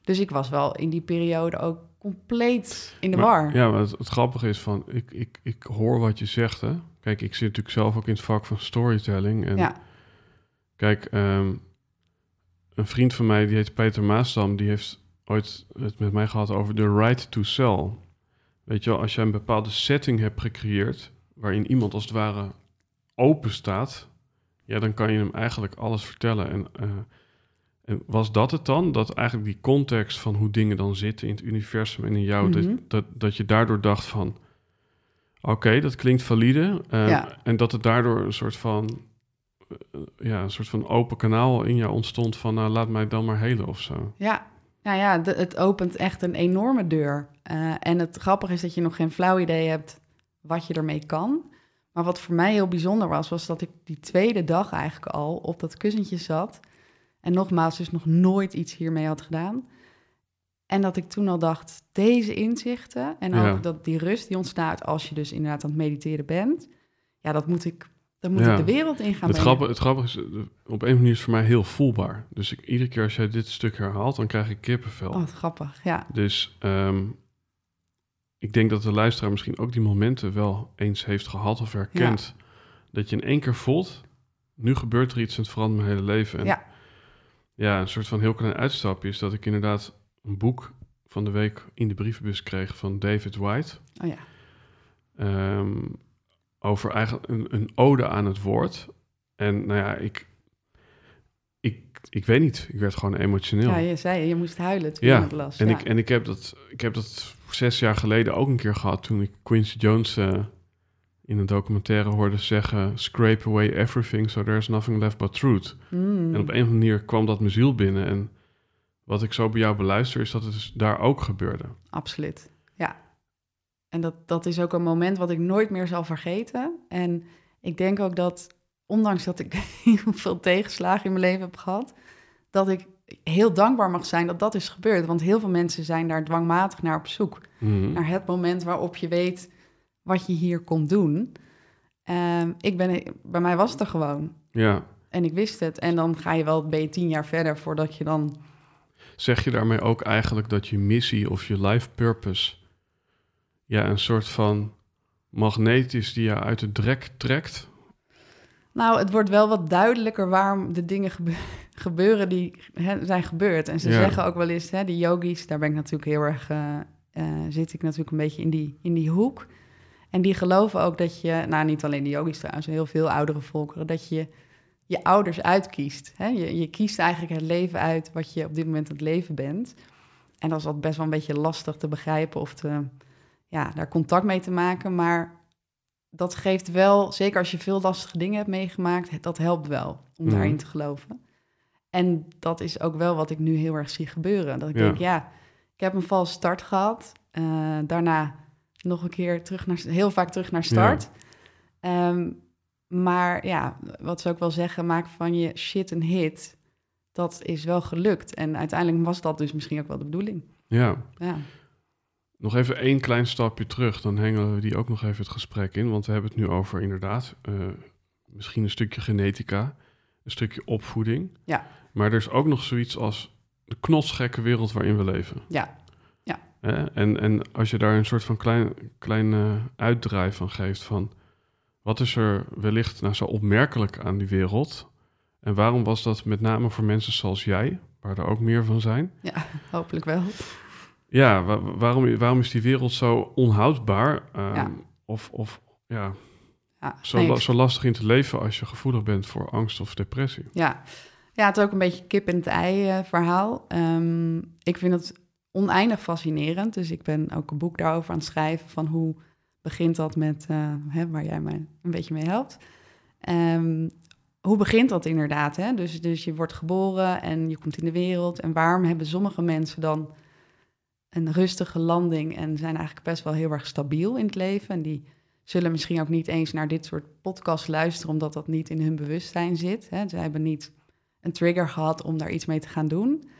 Dus ik was wel in die periode ook compleet in de Maar- war. Ja, maar het, het grappige is van, ik, ik, ik hoor wat je zegt, hè. Kijk, ik zit natuurlijk zelf ook in het vak van storytelling. En Ja. kijk, ehm, een vriend van mij, die heet Peter Maasdam, die heeft ooit het met mij gehad over de right to sell. Weet je wel, als je een bepaalde setting hebt gecreëerd, waarin iemand als het ware open staat, ja, dan kan je hem eigenlijk alles vertellen. En, uh, en was dat het dan? Dat eigenlijk die context van hoe dingen dan zitten in het universum en in jou, Mhm. dat, dat, dat je daardoor dacht van, oké, dat klinkt valide. uh, Ja. En dat het daardoor een soort van, uh, ja, een soort van open kanaal in jou ontstond van, nou, laat mij dan maar helen of zo. Ja, nou ja, de- het opent echt een enorme deur. Eh, en het grappige is dat je nog geen flauw idee hebt wat je ermee kan. Maar wat voor mij heel bijzonder was, was dat ik die tweede dag eigenlijk al op dat kussentje zat. En nogmaals, dus nog nooit iets hiermee had gedaan. En dat ik toen al dacht, deze inzichten en ook Ja. dat die rust die ontstaat als je dus inderdaad aan het mediteren bent. Ja, dat moet ik, dat moet Ja. ik de wereld in gaan Het grappige, het grappige is, eh, op een manier is het voor mij heel voelbaar. Dus ik, iedere keer als jij dit stuk herhaalt, dan krijg ik kippenvel. Oh, wat grappig, ja. Dus ehm, ik denk dat de luisteraar misschien ook die momenten wel eens heeft gehad of herkent. Dat je in één keer voelt, nu gebeurt er iets en het verandert mijn hele leven. En Ja. ja, een soort van heel klein uitstapje is dat ik inderdaad een boek van de week in de brievenbus kreeg van David White. Oh ja, Ehm, over eigenlijk een, een ode aan het woord. En nou ja, ik, ik, ik weet niet. Ik werd gewoon emotioneel. ja je zei je moest huilen toen Ja, het las. En, ja. ik, en ik, heb dat, ik heb dat zes jaar geleden ook een keer gehad toen ik Quincy Jones eh, in een documentaire hoorde zeggen: Scrape away everything, so there's nothing left but truth. Mm. En op een of andere manier kwam dat mijn ziel binnen. En wat ik zo bij jou beluister, is dat het dus daar ook gebeurde. Absoluut, ja. En dat, dat is ook een moment wat ik nooit meer zal vergeten. En ik denk ook dat, ondanks dat ik heel veel tegenslagen in mijn leven heb gehad, dat ik heel dankbaar mag zijn dat dat is gebeurd. Want heel veel mensen zijn daar dwangmatig naar op zoek. Mhm. Naar het moment waarop je weet wat je hier komt doen. Ehm, ik ben, bij mij was het er gewoon. Ja. En ik wist het. En dan ga je wel, ben je tien jaar verder voordat je dan Zeg je daarmee ook eigenlijk dat je missie of je life purpose ja, een soort van magneet is die je uit de drek trekt? Nou, het wordt wel wat duidelijker waarom de dingen gebe- gebeuren die zijn gebeurd. En ze Ja. zeggen ook wel eens, hè, die yogis, daar ben ik natuurlijk heel erg, eh, eh, zit ik natuurlijk een beetje in die, in die hoek. En die geloven ook dat je, nou niet alleen de yogis trouwens, heel veel oudere volkeren, dat je je ouders uitkiest. Hè? Je, je kiest eigenlijk het leven uit wat je op dit moment aan het leven bent. En dat is altijd best wel een beetje lastig te begrijpen of te, ja, daar contact mee te maken. Maar dat geeft wel, zeker als je veel lastige dingen hebt meegemaakt, dat helpt wel om Mhm. daarin te geloven. En dat is ook wel wat ik nu heel erg zie gebeuren. Dat ik Ja. denk, ja, ik heb een valse start gehad. Eh, daarna nog een keer terug naar, heel vaak terug naar start. Ehm, maar ja, wat ze ook wel zeggen, maak van je shit een hit. Dat is wel gelukt. En uiteindelijk was dat dus misschien ook wel de bedoeling. Ja. Ja, Nog even één klein stapje terug, dan hengelen we die ook nog even het gesprek in. Want we hebben het nu over inderdaad eh, misschien een stukje genetica, een stukje opvoeding. Ja. Maar er is ook nog zoiets als de knotsgekke wereld waarin we leven. ja, Hè? En, en als je daar een soort van klein, klein uitdraai van geeft van... wat is er wellicht nou zo opmerkelijk aan die wereld? En waarom was dat met name voor mensen zoals jij, waar er ook meer van zijn... ja, hopelijk wel. Ja, wa- waarom, waarom is die wereld zo onhoudbaar? Ehm, Ja. Of, of ja, Ja, zo, nee, la- ik- zo lastig in te leven als je gevoelig bent voor angst of depressie. Ja. ja, het is ook een beetje kip en het ei eh, verhaal. Ehm, ik vind het oneindig fascinerend. Dus ik ben ook een boek daarover aan het schrijven van hoe begint dat met, eh, hè, waar jij mij een beetje mee helpt. Ehm, hoe begint dat inderdaad? Hè? Dus, dus je wordt geboren en je komt in de wereld. En waarom hebben sommige mensen dan een rustige landing en zijn eigenlijk best wel heel erg stabiel in het leven? En die zullen misschien ook niet eens naar dit soort podcasts luisteren, omdat dat niet in hun bewustzijn zit. Hè? Ze hebben niet een trigger gehad om daar iets mee te gaan doen.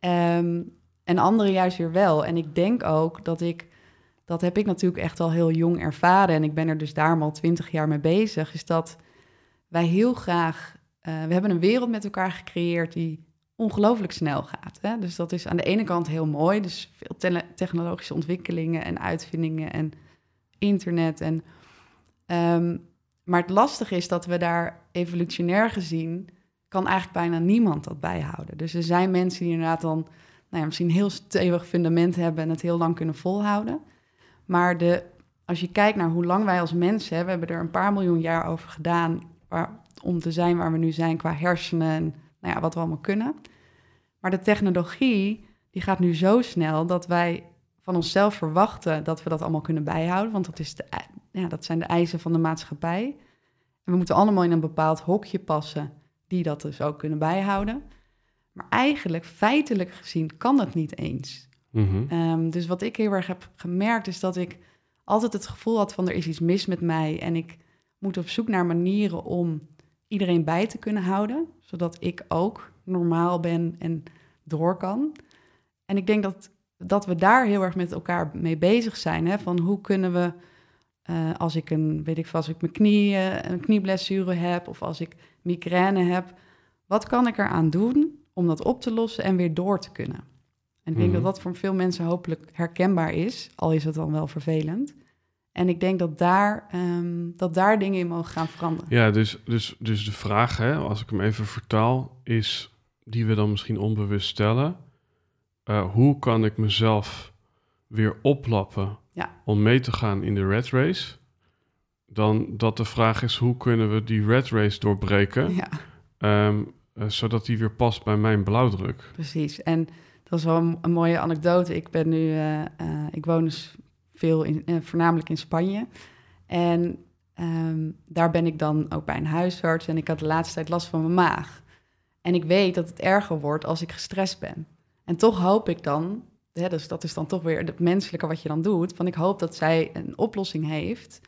Ehm, en anderen juist weer wel. En ik denk ook dat ik, dat heb ik natuurlijk echt al heel jong ervaren. En ik ben er dus daarom al twintig jaar mee bezig. Is dat wij heel graag, eh, we hebben een wereld met elkaar gecreëerd die ongelooflijk snel gaat. Hè? Dus dat is aan de ene kant heel mooi. Dus veel technologische ontwikkelingen en uitvindingen en internet. En, ehm, maar het lastige is dat we daar evolutionair gezien kan eigenlijk bijna niemand dat bijhouden. Dus er zijn mensen die inderdaad dan nou ja, misschien heel stevig fundament hebben en het heel lang kunnen volhouden. Maar de, als je kijkt naar hoe lang wij als mensen, hebben, we hebben er een paar miljoen jaar over gedaan om te zijn waar we nu zijn qua hersenen en nou ja, wat we allemaal kunnen. Maar de technologie die gaat nu zo snel dat wij van onszelf verwachten dat we dat allemaal kunnen bijhouden. Want dat, is de, ja, dat zijn de eisen van de maatschappij. En we moeten allemaal in een bepaald hokje passen die dat dus ook kunnen bijhouden. Maar eigenlijk, feitelijk gezien, kan dat niet eens. Mhm. Ehm, dus wat ik heel erg heb gemerkt, is dat ik altijd het gevoel had van er is iets mis met mij. En ik moet op zoek naar manieren om iedereen bij te kunnen houden. Zodat ik ook normaal ben en door kan. En ik denk dat, dat we daar heel erg met elkaar mee bezig zijn. Hè? Van hoe kunnen we, eh, als ik een, weet ik veel, als ik mijn knieën, een knieblessure heb of als ik migraine heb, wat kan ik eraan doen om dat op te lossen en weer door te kunnen? En ik denk Mhm. dat dat voor veel mensen hopelijk herkenbaar is, al is het dan wel vervelend. En ik denk dat daar, ehm, dat daar dingen in mogen gaan veranderen. Ja, dus, dus, dus de vraag, hè, als ik hem even vertaal, is die we dan misschien onbewust stellen. eh, hoe kan ik mezelf weer oplappen Ja. om mee te gaan in de red race? Dan dat de vraag is, hoe kunnen we die red race doorbreken, Ja. ehm, eh, zodat die weer past bij mijn blauwdruk? Precies. En dat is wel een, een mooie anekdote. Ik ben nu, eh, ik woon dus veel in, eh, voornamelijk in Spanje. En ehm, daar ben ik dan ook bij een huisarts. En ik had de laatste tijd last van mijn maag. En ik weet dat het erger wordt als ik gestrest ben. En toch hoop ik dan, hè, dus dat is dan toch weer het menselijke wat je dan doet. Van ik hoop dat zij een oplossing heeft,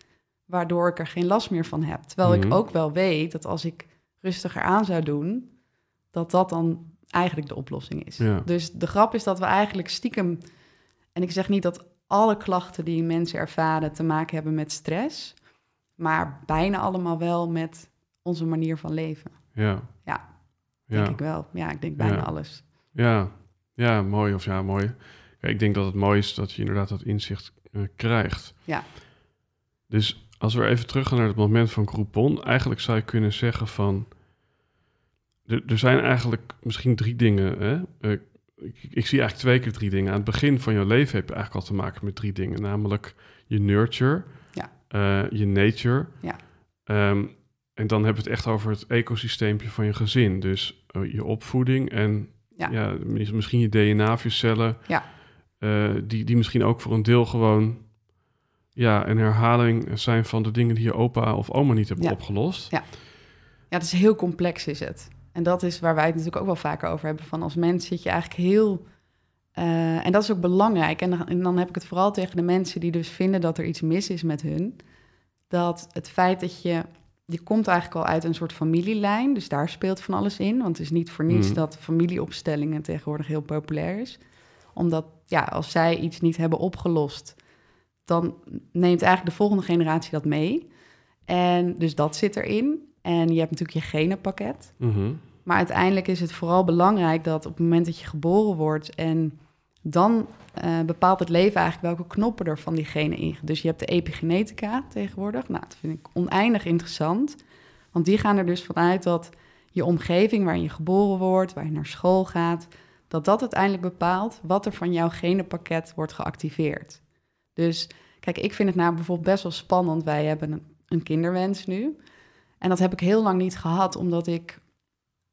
waardoor ik er geen last meer van heb. Terwijl Mhm. ik ook wel weet dat als ik rustiger aan zou doen, dat dat dan eigenlijk de oplossing is. Ja. Dus de grap is dat we eigenlijk stiekem, en ik zeg niet dat alle klachten die mensen ervaren te maken hebben met stress, maar bijna allemaal wel met onze manier van leven. Ja. Ja, ja. Denk ik wel. Ja, ik denk bijna Ja. alles. Ja, ja, mooi of ja, mooi. Ja, ik denk dat het mooi is dat je inderdaad dat inzicht eh, krijgt. Ja. Dus als we even teruggaan naar het moment van Groupon, eigenlijk zou je kunnen zeggen van, er, er zijn eigenlijk misschien drie dingen. Hè? Eh, ik, ik zie eigenlijk twee keer drie dingen. Aan het begin van je leven heb je eigenlijk al te maken met drie dingen, namelijk je nurture, Ja. eh, je nature. Ja. Ehm, en dan hebben we het echt over het ecosysteempje van je gezin. Dus eh, je opvoeding en Ja. ja. mis- misschien je DNA of je cellen. Ja. eh, die, die misschien ook voor een deel gewoon ja, een herhaling zijn van de dingen die je opa of oma niet hebben opgelost. Ja. Ja, het is heel complex is het. En dat is waar wij het natuurlijk ook wel vaker over hebben. Van als mens zit je eigenlijk heel... eh, en dat is ook belangrijk. En dan, en dan heb ik het vooral tegen de mensen die dus vinden dat er iets mis is met hun. Dat het feit dat je... Je komt eigenlijk al uit een soort familielijn. Dus daar speelt van alles in. Want het is niet voor niets Mhm. dat familieopstellingen tegenwoordig heel populair is. Omdat, ja, als zij iets niet hebben opgelost... dan neemt eigenlijk de volgende generatie dat mee. En dus dat zit erin. En je hebt natuurlijk je genenpakket. Mhm. Maar uiteindelijk is het vooral belangrijk dat op het moment dat je geboren wordt en dan eh, bepaalt het leven eigenlijk welke knoppen er van die genen in. Dus je hebt de epigenetica tegenwoordig. Nou, dat vind ik oneindig interessant. Want die gaan er dus vanuit dat je omgeving waarin je geboren wordt, waar je naar school gaat, dat dat uiteindelijk bepaalt wat er van jouw genenpakket wordt geactiveerd. Dus kijk, ik vind het nou bijvoorbeeld best wel spannend. Wij hebben een, een kinderwens nu. En dat heb ik heel lang niet gehad, omdat ik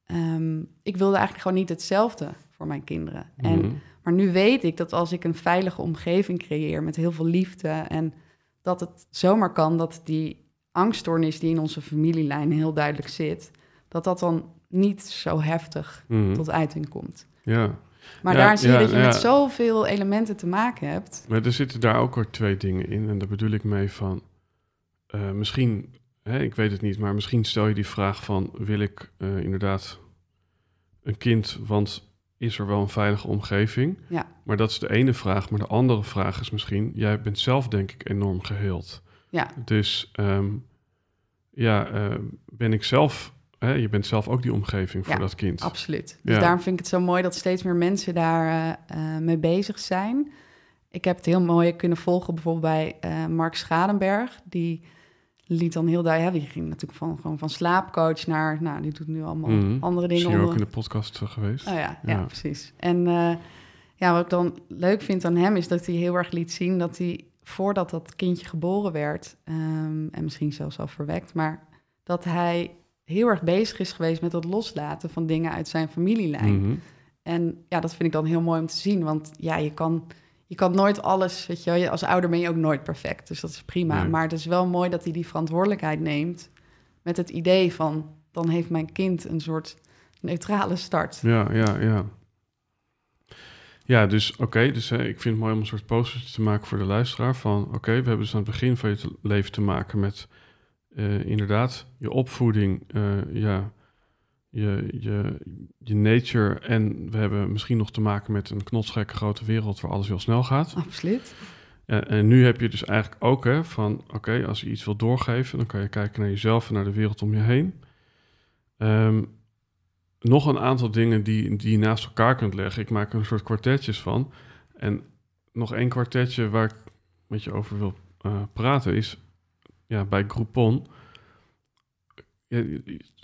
Ehm, ik wilde eigenlijk gewoon niet hetzelfde voor mijn kinderen. En, Mhm. maar nu weet ik dat als ik een veilige omgeving creëer met heel veel liefde en dat het zomaar kan dat die angststoornis die in onze familielijn heel duidelijk zit, dat dat dan niet zo heftig Mhm. tot uiting komt. Ja, Maar Ja, daar zie je ja, dat je ja. met zoveel elementen te maken hebt. maar er zitten daar ook weer twee dingen in. En daar bedoel ik mee van, eh, misschien, hè, ik weet het niet, maar misschien stel je die vraag van, wil ik eh, inderdaad een kind, want is er wel een veilige omgeving? Ja. Maar dat is de ene vraag. Maar de andere vraag is misschien, jij bent zelf denk ik enorm geheeld. Ja. Dus ehm, ja, eh, ben ik zelf, hè, je bent zelf ook die omgeving voor Ja, dat kind. Absoluut. Dus Ja. daarom vind ik het zo mooi dat steeds meer mensen daar eh, mee bezig zijn. Ik heb het heel mooi kunnen volgen bijvoorbeeld bij Mark Schadenberg. Die liet dan heel duidelijk... Die ging natuurlijk van, gewoon van slaapcoach naar... Nou, die doet nu allemaal Mhm. andere dingen. Is hier ook onder- in de podcast eh, geweest. Oh ja, ja. Ja. precies. En eh, ja, wat ik dan leuk vind aan hem is dat hij heel erg liet zien dat hij voordat dat kindje geboren werd, ehm, en misschien zelfs al verwekt, maar dat hij heel erg bezig is geweest met het loslaten van dingen uit zijn familielijn. Mhm. En ja, dat vind ik dan heel mooi om te zien, want ja, je kan, je kan nooit alles, weet je als ouder ben je ook nooit perfect, dus dat is prima. Nee. Maar het is wel mooi dat hij die verantwoordelijkheid neemt met het idee van, dan heeft mijn kind een soort neutrale start. Ja, ja, ja. Ja, dus oké, dus ik vind het mooi om een soort poster te maken voor de luisteraar van oké, we hebben dus aan het begin van je te- leven te maken met eh, inderdaad je opvoeding, eh, ja, je, je, je nature en we hebben misschien nog te maken met een knotsgekke grote wereld waar alles heel snel gaat. Absoluut. En, en nu heb je dus eigenlijk ook hè, van, oké, als je iets wil doorgeven, dan kan je kijken naar jezelf en naar de wereld om je heen. Ehm, nog een aantal dingen die, die je naast elkaar kunt leggen. Ik maak er een soort kwartetjes van. En nog één kwartetje waar ik met je over wil eh, praten is, ja, bij Groupon, ja,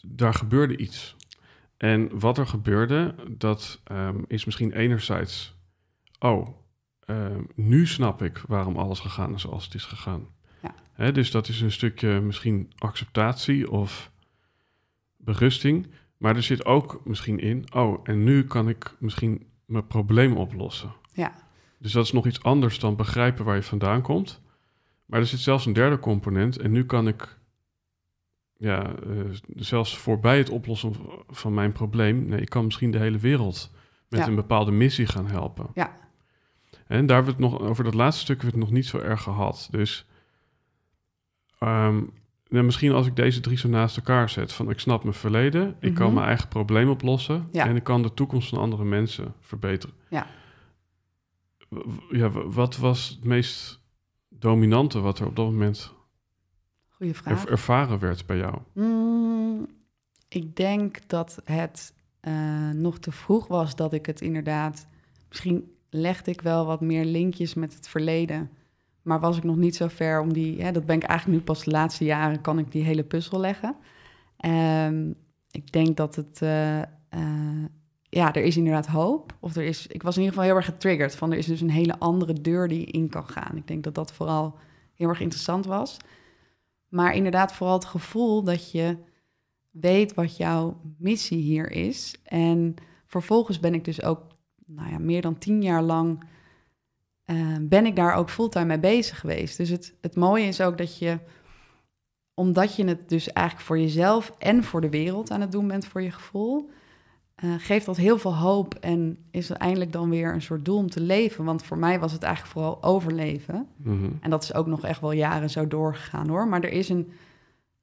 daar gebeurde iets. En wat er gebeurde, dat ehm, is misschien enerzijds, oh, Ehm, nu snap ik waarom alles gegaan is zoals het is gegaan. Ja. Hè, dus dat is een stukje misschien acceptatie of berusting. Maar er zit ook misschien in, oh, en nu kan ik misschien mijn probleem oplossen. Ja. Dus dat is nog iets anders dan begrijpen waar je vandaan komt. Maar er zit zelfs een derde component. En nu kan ik, ja, eh, zelfs voorbij het oplossen van mijn probleem, nee, ik kan misschien de hele wereld met Ja. een bepaalde missie gaan helpen. Ja. En daar hebben we het nog over dat laatste stuk hebben we het nog niet zo erg gehad. Dus ehm, nou, misschien als ik deze drie zo naast elkaar zet, van ik snap mijn verleden, ik kan Mhm. mijn eigen probleem oplossen Ja. en ik kan de toekomst van andere mensen verbeteren. Ja. Ja, wat was het meest dominante wat er op dat moment Goeie vraag. er- ervaren werd bij jou? Mm, ik denk dat het eh, nog te vroeg was dat ik het inderdaad... Misschien legde ik wel wat meer linkjes met het verleden. Maar was ik nog niet zo ver om die... Hè, dat ben ik eigenlijk nu pas de laatste jaren... kan ik die hele puzzel leggen. Ehm, ik denk dat het... eh, eh, ja, er is inderdaad hoop. Of er is... Ik was in ieder geval heel erg getriggerd... van er is dus een hele andere deur die je in kan gaan. Ik denk dat dat vooral heel erg interessant was. Maar inderdaad vooral het gevoel dat je weet wat jouw missie hier is. En vervolgens ben ik dus ook, nou ja, meer dan tien jaar lang eh, ben ik daar ook fulltime mee bezig geweest. Dus het, het mooie is ook dat je, omdat je het dus eigenlijk voor jezelf en voor de wereld aan het doen bent voor je gevoel, eh, geeft dat heel veel hoop en is er eindelijk dan weer een soort doel om te leven. Want voor mij was het eigenlijk vooral overleven. Mhm. En dat is ook nog echt wel jaren zo doorgegaan hoor. Maar er is een,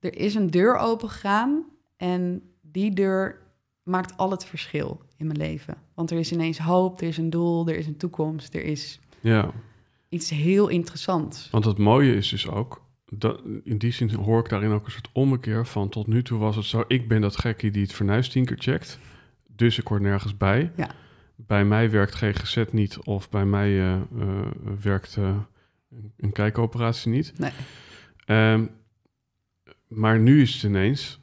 er is een deur open gegaan. En die deur maakt al het verschil in mijn leven. Want er is ineens hoop, er is een doel, er is een toekomst, er is Ja, iets heel interessants. want het mooie is dus ook, dat, in die zin hoor ik daarin ook een soort ommekeer van tot nu toe was het zo, ik ben dat gekkie die het fornuis tien keer checkt, dus ik hoor nergens bij. Ja. Bij mij werkt GGZ niet of bij mij eh, eh, werkt eh, een kijkoperatie niet. Nee. Ehm, maar nu is het ineens,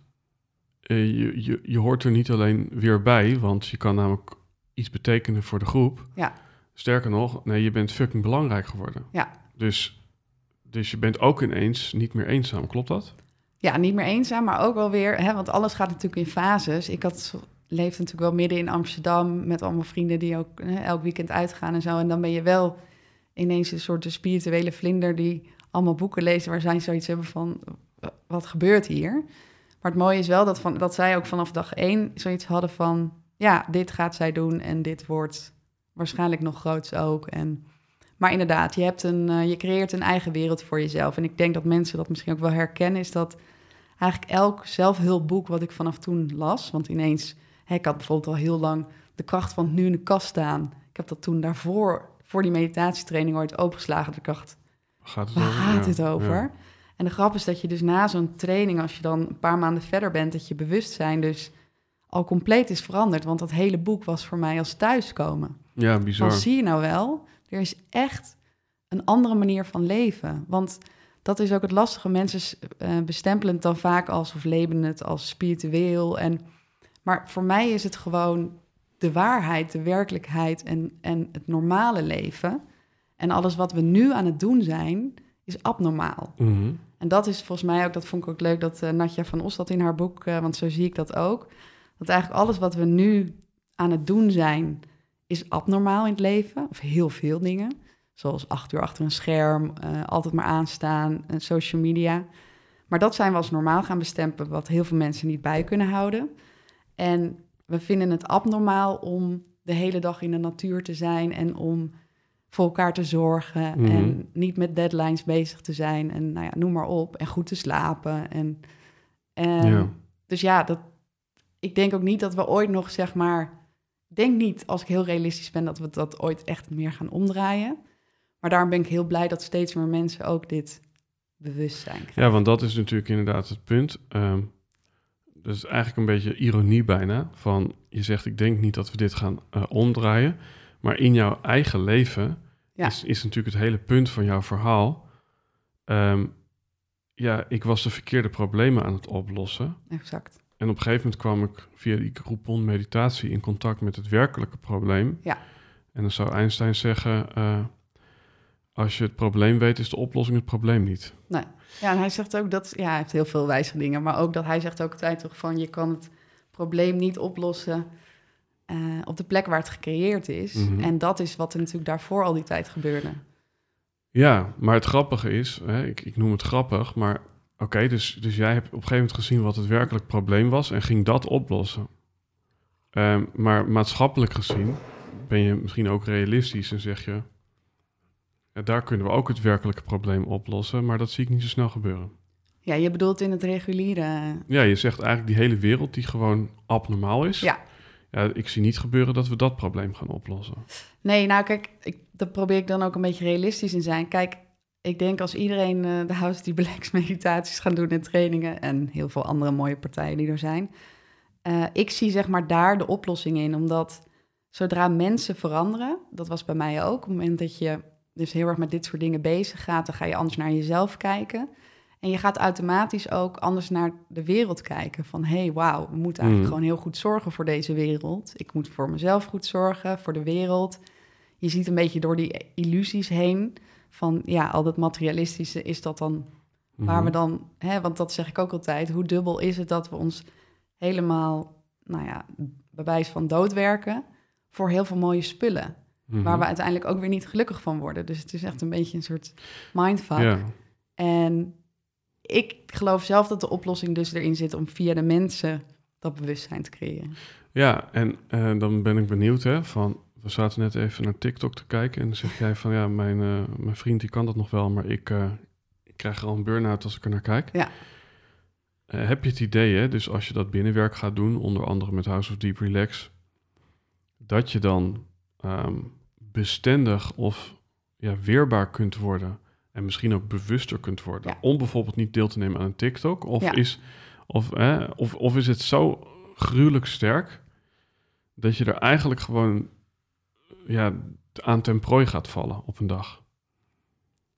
je, je, je hoort er niet alleen weer bij, want je kan namelijk iets betekenen voor de groep. Ja. Sterker nog, nee, je bent fucking belangrijk geworden. Ja. Dus, dus je bent ook ineens niet meer eenzaam, klopt dat? Ja, niet meer eenzaam, maar ook wel weer, hè, want alles gaat natuurlijk in fases. Ik had, leefde natuurlijk wel midden in Amsterdam met allemaal vrienden die ook hè, elk weekend uitgaan en zo. En dan ben je wel ineens een soort spirituele vlinder die allemaal boeken lezen waar zij zoiets hebben van, wat gebeurt hier? Maar het mooie is wel dat, van, dat zij ook vanaf dag één zoiets hadden van, ja, dit gaat zij doen en dit wordt waarschijnlijk nog groots ook. En, maar inderdaad, je, hebt een, eh, je creëert een eigen wereld voor jezelf. En ik denk dat mensen dat misschien ook wel herkennen, is dat eigenlijk elk zelfhulpboek wat ik vanaf toen las, want ineens, ik had bijvoorbeeld al heel lang de kracht van het nu in de kast staan. Ik heb dat toen daarvoor, voor die meditatietraining ooit opengeslagen. Dat ik dacht, Gaat het Waar over? gaat Ja, dit over? ja. En de grap is dat je dus na zo'n training, als je dan een paar maanden verder bent, dat je bewustzijn dus al compleet is veranderd. Want dat hele boek was voor mij als thuiskomen. Ja, bizar. Dan zie je nou wel, er is echt een andere manier van leven. Want dat is ook het lastige. Mensen uh, bestempelen het dan vaak als of labelen het als spiritueel. En, maar voor mij is het gewoon de waarheid, de werkelijkheid en, en het normale leven. En alles wat we nu aan het doen zijn, is abnormaal. Mhm. En dat is volgens mij ook, dat vond ik ook leuk dat uh, Natja van Os dat in haar boek, uh, want zo zie ik dat ook. Dat eigenlijk alles wat we nu aan het doen zijn, is abnormaal in het leven. Of heel veel dingen. Zoals acht uur achter een scherm, uh, altijd maar aanstaan, social media. Maar dat zijn we als normaal gaan bestempelen, wat heel veel mensen niet bij kunnen houden. En we vinden het abnormaal om de hele dag in de natuur te zijn en om voor elkaar te zorgen Mhm. en niet met deadlines bezig te zijn en nou ja, noem maar op en goed te slapen en, en Ja. dus ja, dat, ik denk ook niet dat we ooit nog zeg maar, ik denk niet als ik heel realistisch ben dat we dat ooit echt meer gaan omdraaien, maar daarom ben ik heel blij dat steeds meer mensen ook dit bewustzijn krijgen. Ja, want dat is natuurlijk inderdaad het punt. Ehm is eigenlijk een beetje ironie bijna. Van je zegt, ik denk niet dat we dit gaan eh, omdraaien. Maar in jouw eigen leven Ja. is, is natuurlijk het hele punt van jouw verhaal. ehm, ja, ik was de verkeerde problemen aan het oplossen. Exact. En op een gegeven moment kwam ik via die Groupon meditatie in contact met het werkelijke probleem. Ja. En dan zou Einstein zeggen, eh, als je het probleem weet, is de oplossing het probleem niet. Ja, en hij zegt ook dat, ja, hij heeft heel veel wijze dingen, maar ook dat hij zegt ook altijd toch van je kan het probleem niet oplossen eh, op de plek waar het gecreëerd is. Mhm. En dat is wat er natuurlijk daarvoor al die tijd gebeurde. Ja, maar het grappige is, hè, ik, ik noem het grappig, maar oké, dus, dus jij hebt op een gegeven moment gezien wat het werkelijk probleem was en ging dat oplossen. Ehm, maar maatschappelijk gezien ben je misschien ook realistisch en zeg je, ja, daar kunnen we ook het werkelijke probleem oplossen, maar dat zie ik niet zo snel gebeuren. Ja, je bedoelt in het reguliere. Ja, je zegt eigenlijk die hele wereld die gewoon abnormaal is. Ja. Ja, ik zie niet gebeuren dat we dat probleem gaan oplossen. Nee, nou kijk, ik, daar probeer ik dan ook een beetje realistisch in zijn. Kijk, ik denk als iedereen eh, de House die Blacks meditaties gaan doen en trainingen en heel veel andere mooie partijen die er zijn. eh, ik zie zeg maar daar de oplossing in, omdat zodra mensen veranderen, dat was bij mij ook, op het moment dat je dus heel erg met dit soort dingen bezig gaat, dan ga je anders naar jezelf kijken. En je gaat automatisch ook anders naar de wereld kijken. Van hé, hey, wauw, we moeten eigenlijk Mm. gewoon heel goed zorgen voor deze wereld. Ik moet voor mezelf goed zorgen, voor de wereld. Je ziet een beetje door die illusies heen. Van ja, al dat materialistische is dat dan waar Mhm. we dan, hè, want dat zeg ik ook altijd, hoe dubbel is het dat we ons helemaal, nou ja, bij wijze van doodwerken voor heel veel mooie spullen, Mhm. waar we uiteindelijk ook weer niet gelukkig van worden. Dus het is echt een beetje een soort mindfuck. Ja. En ik geloof zelf dat de oplossing dus erin zit om via de mensen dat bewustzijn te creëren. Ja, en eh, dan ben ik benieuwd, hè, van... We zaten net even naar TikTok te kijken en dan zeg jij van... Ja, mijn, eh, mijn vriend die kan dat nog wel, maar ik, eh, ik krijg al een burn-out als ik er naar kijk. Ja. Heb je het idee, hè, dus als je dat binnenwerk gaat doen, onder andere met House of Deep Relax... dat je dan ehm, bestendig of ja, weerbaar kunt worden... en misschien ook bewuster kunt worden... Ja. om bijvoorbeeld niet deel te nemen aan een TikTok? Of, Ja. is, of, hè, of, of is het zo gruwelijk sterk dat je er eigenlijk gewoon ja, aan ten prooi gaat vallen op een dag.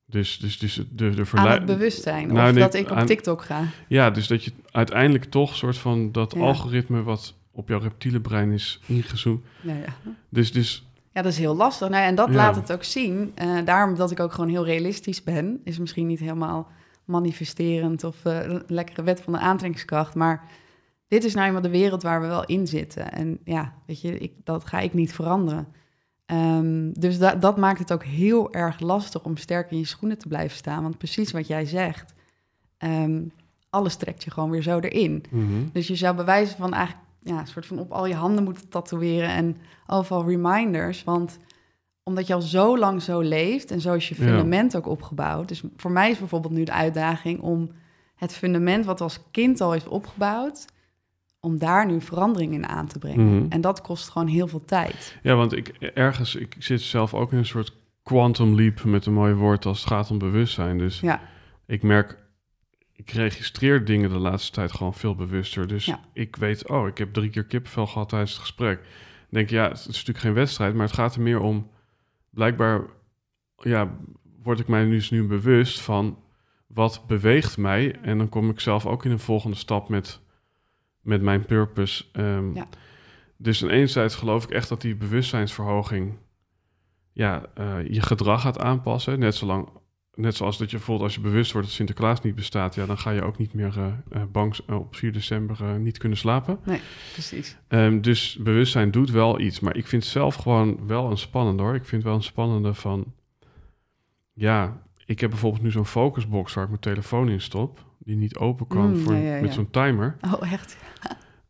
Dus, dus, dus de, de Aan het verleiding. bewustzijn. Nou, of nee, dat ik op aan- TikTok ga. Ja, dus dat je uiteindelijk toch soort van dat Ja. algoritme wat op jouw reptiele brein is ingezoomd. Ja, ja. Dus, dus ja, dat is heel lastig. Nou, en dat Ja. laat het ook zien. Eh, daarom dat ik ook gewoon heel realistisch ben. Is misschien niet helemaal manifesterend of eh, een lekkere wet van de aantrekkingskracht. Maar dit is nou eenmaal de wereld waar we wel in zitten. En ja, weet je, ik, dat ga ik niet veranderen. Ehm, dus da- dat maakt het ook heel erg lastig om sterk in je schoenen te blijven staan. Want precies wat jij zegt, ehm, alles trekt je gewoon weer zo erin. mhm. Dus je zou bewijzen van eigenlijk ja, een soort van op al je handen moeten tatoeëren en overal reminders. Want omdat je al zo lang zo leeft en zo is je Ja. fundament ook opgebouwd. Dus voor mij is bijvoorbeeld nu de uitdaging om het fundament wat als kind al is opgebouwd, om daar nu verandering in aan te brengen. Mhm. En dat kost gewoon heel veel tijd. ja, want ik ergens, ik zit zelf ook in een soort quantum leap met een mooi woord als het gaat om bewustzijn. Dus Ja. ik merk, ik registreer dingen de laatste tijd gewoon veel bewuster. Dus Ja. ik weet, oh, ik heb drie keer kippenvel gehad tijdens het gesprek. Dan denk ja, het is natuurlijk geen wedstrijd, maar het gaat er meer om, blijkbaar, ja, word ik mij dus nu bewust van wat beweegt mij? En dan kom ik zelf ook in een volgende stap met, met mijn purpose. Ehm, Ja. Dus aan enerzijds geloof ik echt dat die bewustzijnsverhoging ja, eh, je gedrag gaat aanpassen. Net, zolang, net zoals dat je bijvoorbeeld als je bewust wordt dat Sinterklaas niet bestaat, ja, dan ga je ook niet meer eh, bang op 4 december eh, niet kunnen slapen. Precies. Ehm, dus bewustzijn doet wel iets. Maar ik vind zelf gewoon wel een spannende hoor. Ik vind wel een spannende van. Ja, ik heb bijvoorbeeld nu zo'n focusbox waar ik mijn telefoon in stop. Die niet open kan Mm, voor, ja, ja, met zo'n timer. Oh, echt?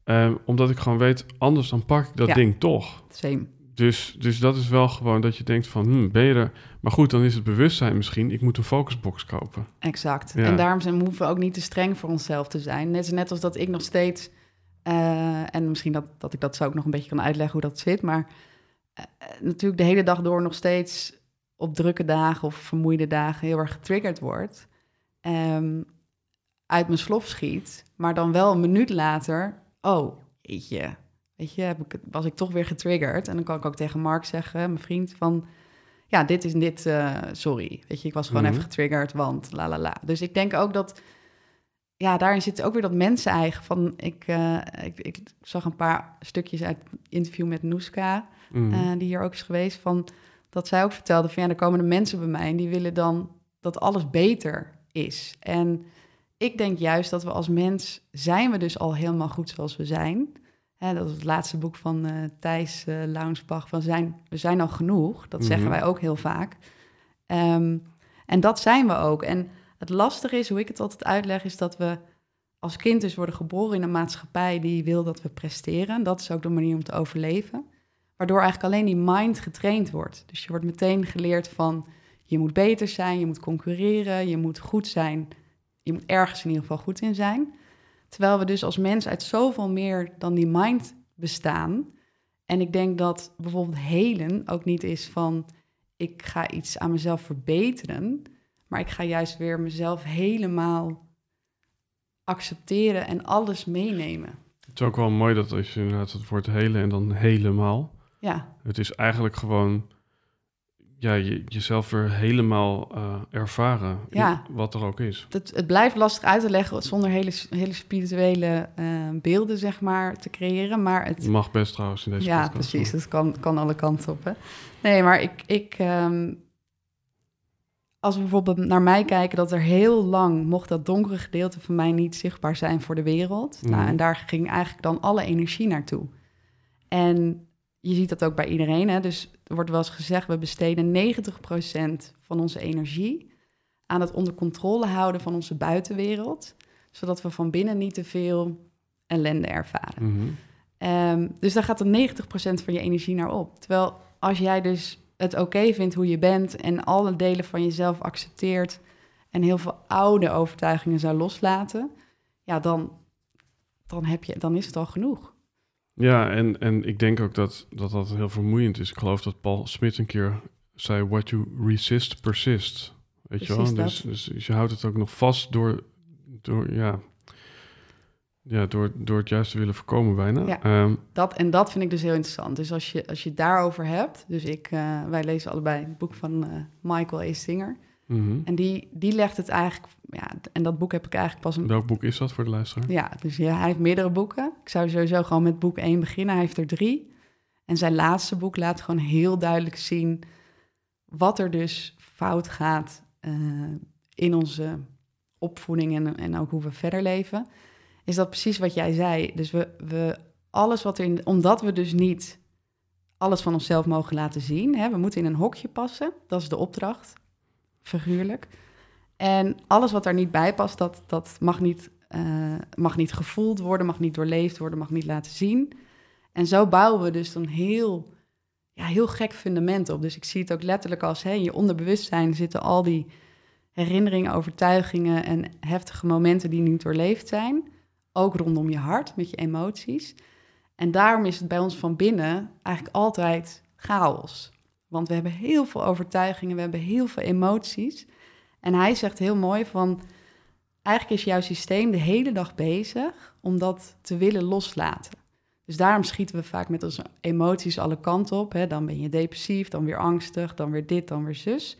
Ehm, omdat ik gewoon weet, anders dan pak ik dat ding toch. Same. Dus, dus dat is wel gewoon dat je denkt van, hmm, ben je er? Maar goed, dan is het bewustzijn misschien, ik moet een focusbox kopen. Exact. Ja. En daarom zijn, hoeven we ook niet te streng voor onszelf te zijn. Net, net als dat ik nog steeds... eh, en misschien dat, dat ik dat zo ook nog een beetje kan uitleggen hoe dat zit. Maar eh, eh, natuurlijk de hele dag door nog steeds op drukke dagen of vermoeide dagen heel erg getriggerd wordt. Ehm, uit mijn slof schiet. Maar dan wel een minuut later... Oh, jeetje. Weet je, heb ik, was ik toch weer getriggerd. En dan kan ik ook tegen Mark zeggen, mijn vriend, van... Ja, dit is dit, eh, sorry. Weet je, ik was gewoon Mhm. even getriggerd, want la la la. Dus ik denk ook dat... Ja, daarin zit ook weer dat mensen-eigen. Van, ik, eh, ik, ik zag een paar stukjes uit het interview met Noeska, Mhm. eh, die hier ook is geweest, van dat zij ook vertelde van ja, er komen de mensen bij mij en die willen dan dat alles beter is. En ik denk juist dat we als mens zijn we dus al helemaal goed zoals we zijn. Hè, dat is het laatste boek van eh, Thijs eh Launsbach, van zijn, we zijn al genoeg. Dat zeggen Mhm. wij ook heel vaak. Ehm, en dat zijn we ook. En het lastige is, hoe ik het altijd uitleg, is dat we als kind dus worden geboren in een maatschappij die wil dat we presteren. Dat is ook de manier om te overleven. Waardoor eigenlijk alleen die mind getraind wordt. Dus je wordt meteen geleerd van je moet beter zijn, je moet concurreren, je moet goed zijn. Je moet ergens in ieder geval goed in zijn. Terwijl we dus als mens uit zoveel meer dan die mind bestaan. En ik denk dat bijvoorbeeld helen ook niet is van ik ga iets aan mezelf verbeteren, maar ik ga juist weer mezelf helemaal accepteren en alles meenemen. Het is ook wel mooi dat als je inderdaad het woord hele en dan helemaal. Ja, Het is eigenlijk gewoon ja, je, jezelf weer helemaal eh, ervaren. Ja. wat er ook is. het, het blijft lastig uit te leggen zonder hele, hele spirituele eh, beelden, zeg maar, te creëren. Maar het, Mag best trouwens in deze ja, podcast. precies. Dat kan, kan alle kanten op. Hè? Nee, maar ik, ik ehm, als we bijvoorbeeld naar mij kijken, dat er heel lang mocht dat donkere gedeelte van mij niet zichtbaar zijn voor de wereld. Nou, Mhm. en daar ging eigenlijk dan alle energie naartoe. En je ziet dat ook bij iedereen. Hè? Dus er wordt wel eens gezegd, we besteden 90% van onze energie aan het onder controle houden van onze buitenwereld, zodat we van binnen niet te veel ellende ervaren. Mhm. Ehm, dus daar gaat er 90% van je energie naar op. Terwijl als jij dus het oké vindt hoe je bent en alle delen van jezelf accepteert en heel veel oude overtuigingen zou loslaten, ja, dan, dan, heb je, dan is het al genoeg. Ja, en, en ik denk ook dat, dat dat heel vermoeiend is. Ik geloof dat Paul Smit een keer zei: What you resist, persist. Weet je wel? Dus, dus, dus je houdt het ook nog vast door, door, ja, ja, door, door het juist te willen voorkomen bijna. Ja. Ehm, Dat, en dat vind ik dus heel interessant. Dus als je, als je het daarover hebt, dus ik, eh, wij lezen allebei het boek van eh, Michael A. Singer. Mhm. En die, die legt het eigenlijk, ja, en dat boek heb ik eigenlijk pas een Welk boek is dat voor de luisteraar? Ja, dus ja, hij heeft meerdere boeken. Ik zou sowieso gewoon met boek 1 beginnen. Hij heeft er drie. En zijn laatste boek laat gewoon heel duidelijk zien wat er dus fout gaat eh, in onze opvoeding en, en ook hoe we verder leven. Is dat precies wat jij zei. Dus we, we alles wat er in, omdat we dus niet alles van onszelf mogen laten zien. Hè, we moeten in een hokje passen. Dat is de opdracht, figuurlijk. En alles wat daar niet bij past, dat, dat mag, niet, eh, mag niet gevoeld worden, mag niet doorleefd worden, mag niet laten zien. En zo bouwen we dus dan heel, ja, heel gek fundament op. Dus ik zie het ook letterlijk als hè, in je onderbewustzijn zitten al die herinneringen, overtuigingen en heftige momenten die niet doorleefd zijn. Ook rondom je hart, met je emoties. En daarom is het bij ons van binnen eigenlijk altijd chaos. Want we hebben heel veel overtuigingen, we hebben heel veel emoties. En hij zegt heel mooi van, eigenlijk is jouw systeem de hele dag bezig om dat te willen loslaten. Dus daarom schieten we vaak met onze emoties alle kanten op. Hè? Dan ben je depressief, dan weer angstig, dan weer dit, dan weer zus.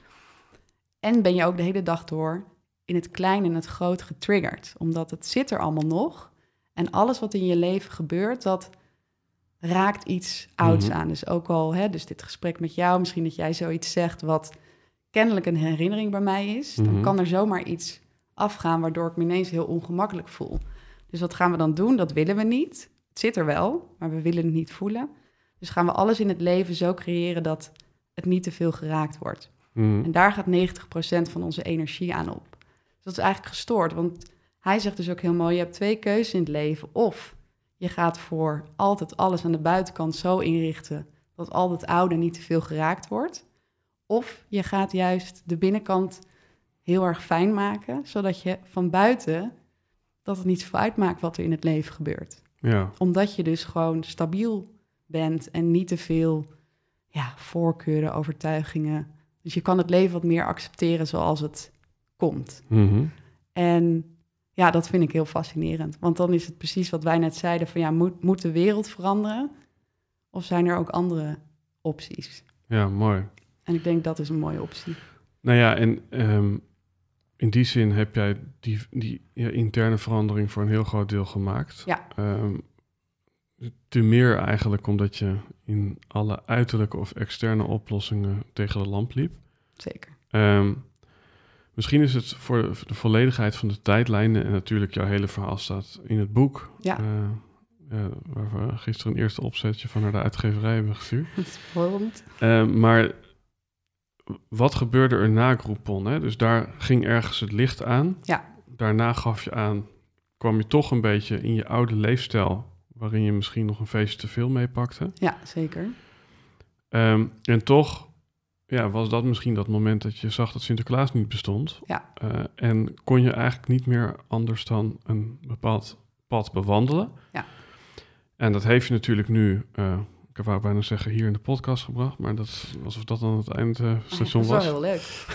En ben je ook de hele dag door in het klein en het groot getriggerd. Omdat het zit er allemaal nog. En alles wat in je leven gebeurt, dat raakt iets ouds Mhm. aan. Dus ook al, hè, dus dit gesprek met jou, misschien dat jij zoiets zegt wat kennelijk een herinnering bij mij is, Mhm. dan kan er zomaar iets afgaan waardoor ik me ineens heel ongemakkelijk voel. Dus wat gaan we dan doen? Dat willen we niet. Het zit er wel, maar we willen het niet voelen. Dus gaan we alles in het leven zo creëren dat het niet te veel geraakt wordt. Mhm. En daar gaat 90% van onze energie aan op. Dus dat is eigenlijk gestoord. Want hij zegt dus ook heel mooi: je hebt twee keuzes in het leven. Of je gaat voor altijd alles aan de buitenkant zo inrichten dat al het oude niet te veel geraakt wordt. Of je gaat juist de binnenkant heel erg fijn maken, zodat je van buiten dat het niet zoveel uitmaakt wat er in het leven gebeurt. Ja. Omdat je dus gewoon stabiel bent en niet te veel ja, voorkeuren, overtuigingen. Dus je kan het leven wat meer accepteren zoals het komt. Mhm. En ja, dat vind ik heel fascinerend. Want dan is het precies wat wij net zeiden: van ja, moet, moet de wereld veranderen? Of zijn er ook andere opties? ja, mooi. En ik denk dat is een mooie optie. Nou ja, en ehm, in die zin heb jij die, die ja, interne verandering voor een heel groot deel gemaakt. Ja. Ehm, te meer eigenlijk omdat je in alle uiterlijke of externe oplossingen tegen de lamp liep. Zeker. Ehm, misschien is het voor de volledigheid van de tijdlijnen en natuurlijk jouw hele verhaal staat in het boek. Ja. eh, waar we gisteren een eerste opzetje van naar de uitgeverij hebben gestuurd. Bijvoorbeeld. Eh, maar wat gebeurde er na Groupon? Hè? Dus daar ging ergens het licht aan. Ja. Daarna gaf je aan, kwam je toch een beetje in je oude leefstijl, waarin je misschien nog een feestje te veel meepakte. Ja, zeker. Ehm, en toch ja, was dat misschien dat moment dat je zag dat Sinterklaas niet bestond. Ja. Eh, en kon je eigenlijk niet meer anders dan een bepaald pad bewandelen. Ja. En dat heeft je natuurlijk nu, eh, ik wou bijna zeggen, hier in de podcast gebracht. Maar dat is alsof dat dan het eindstation dat is was. wel heel leuk.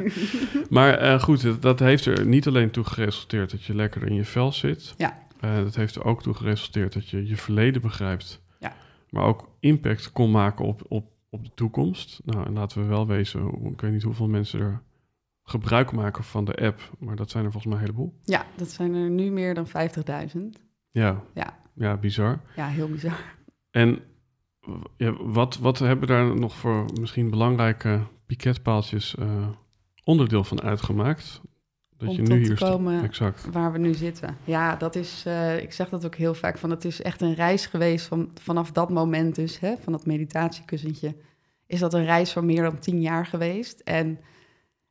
Maar eh, goed, dat- dat heeft er niet alleen toe geresulteerd dat je lekker in je vel zit. Ja. Dat heeft er ook toe geresulteerd dat je je verleden begrijpt. Ja. Maar ook impact kon maken op, op, op de toekomst. Nou, en laten we wel wezen, hoe- ik weet niet hoeveel mensen er gebruik maken van de app. Maar dat zijn er volgens mij een heleboel. Ja, dat zijn er nu meer dan 50.000. Ja. Ja. Ja, bizar. Ja, heel bizar. En ja, wat, wat hebben daar nog voor misschien belangrijke piketpaaltjes eh, onderdeel van uitgemaakt? Dat Om je tot nu te hier staat. komen Exact. waar we nu zitten. Ja, dat is, eh, ik zeg dat ook heel vaak, van het is echt een reis geweest van, vanaf dat moment dus, hè, van dat meditatiekussentje, is dat een reis van meer dan tien jaar geweest. En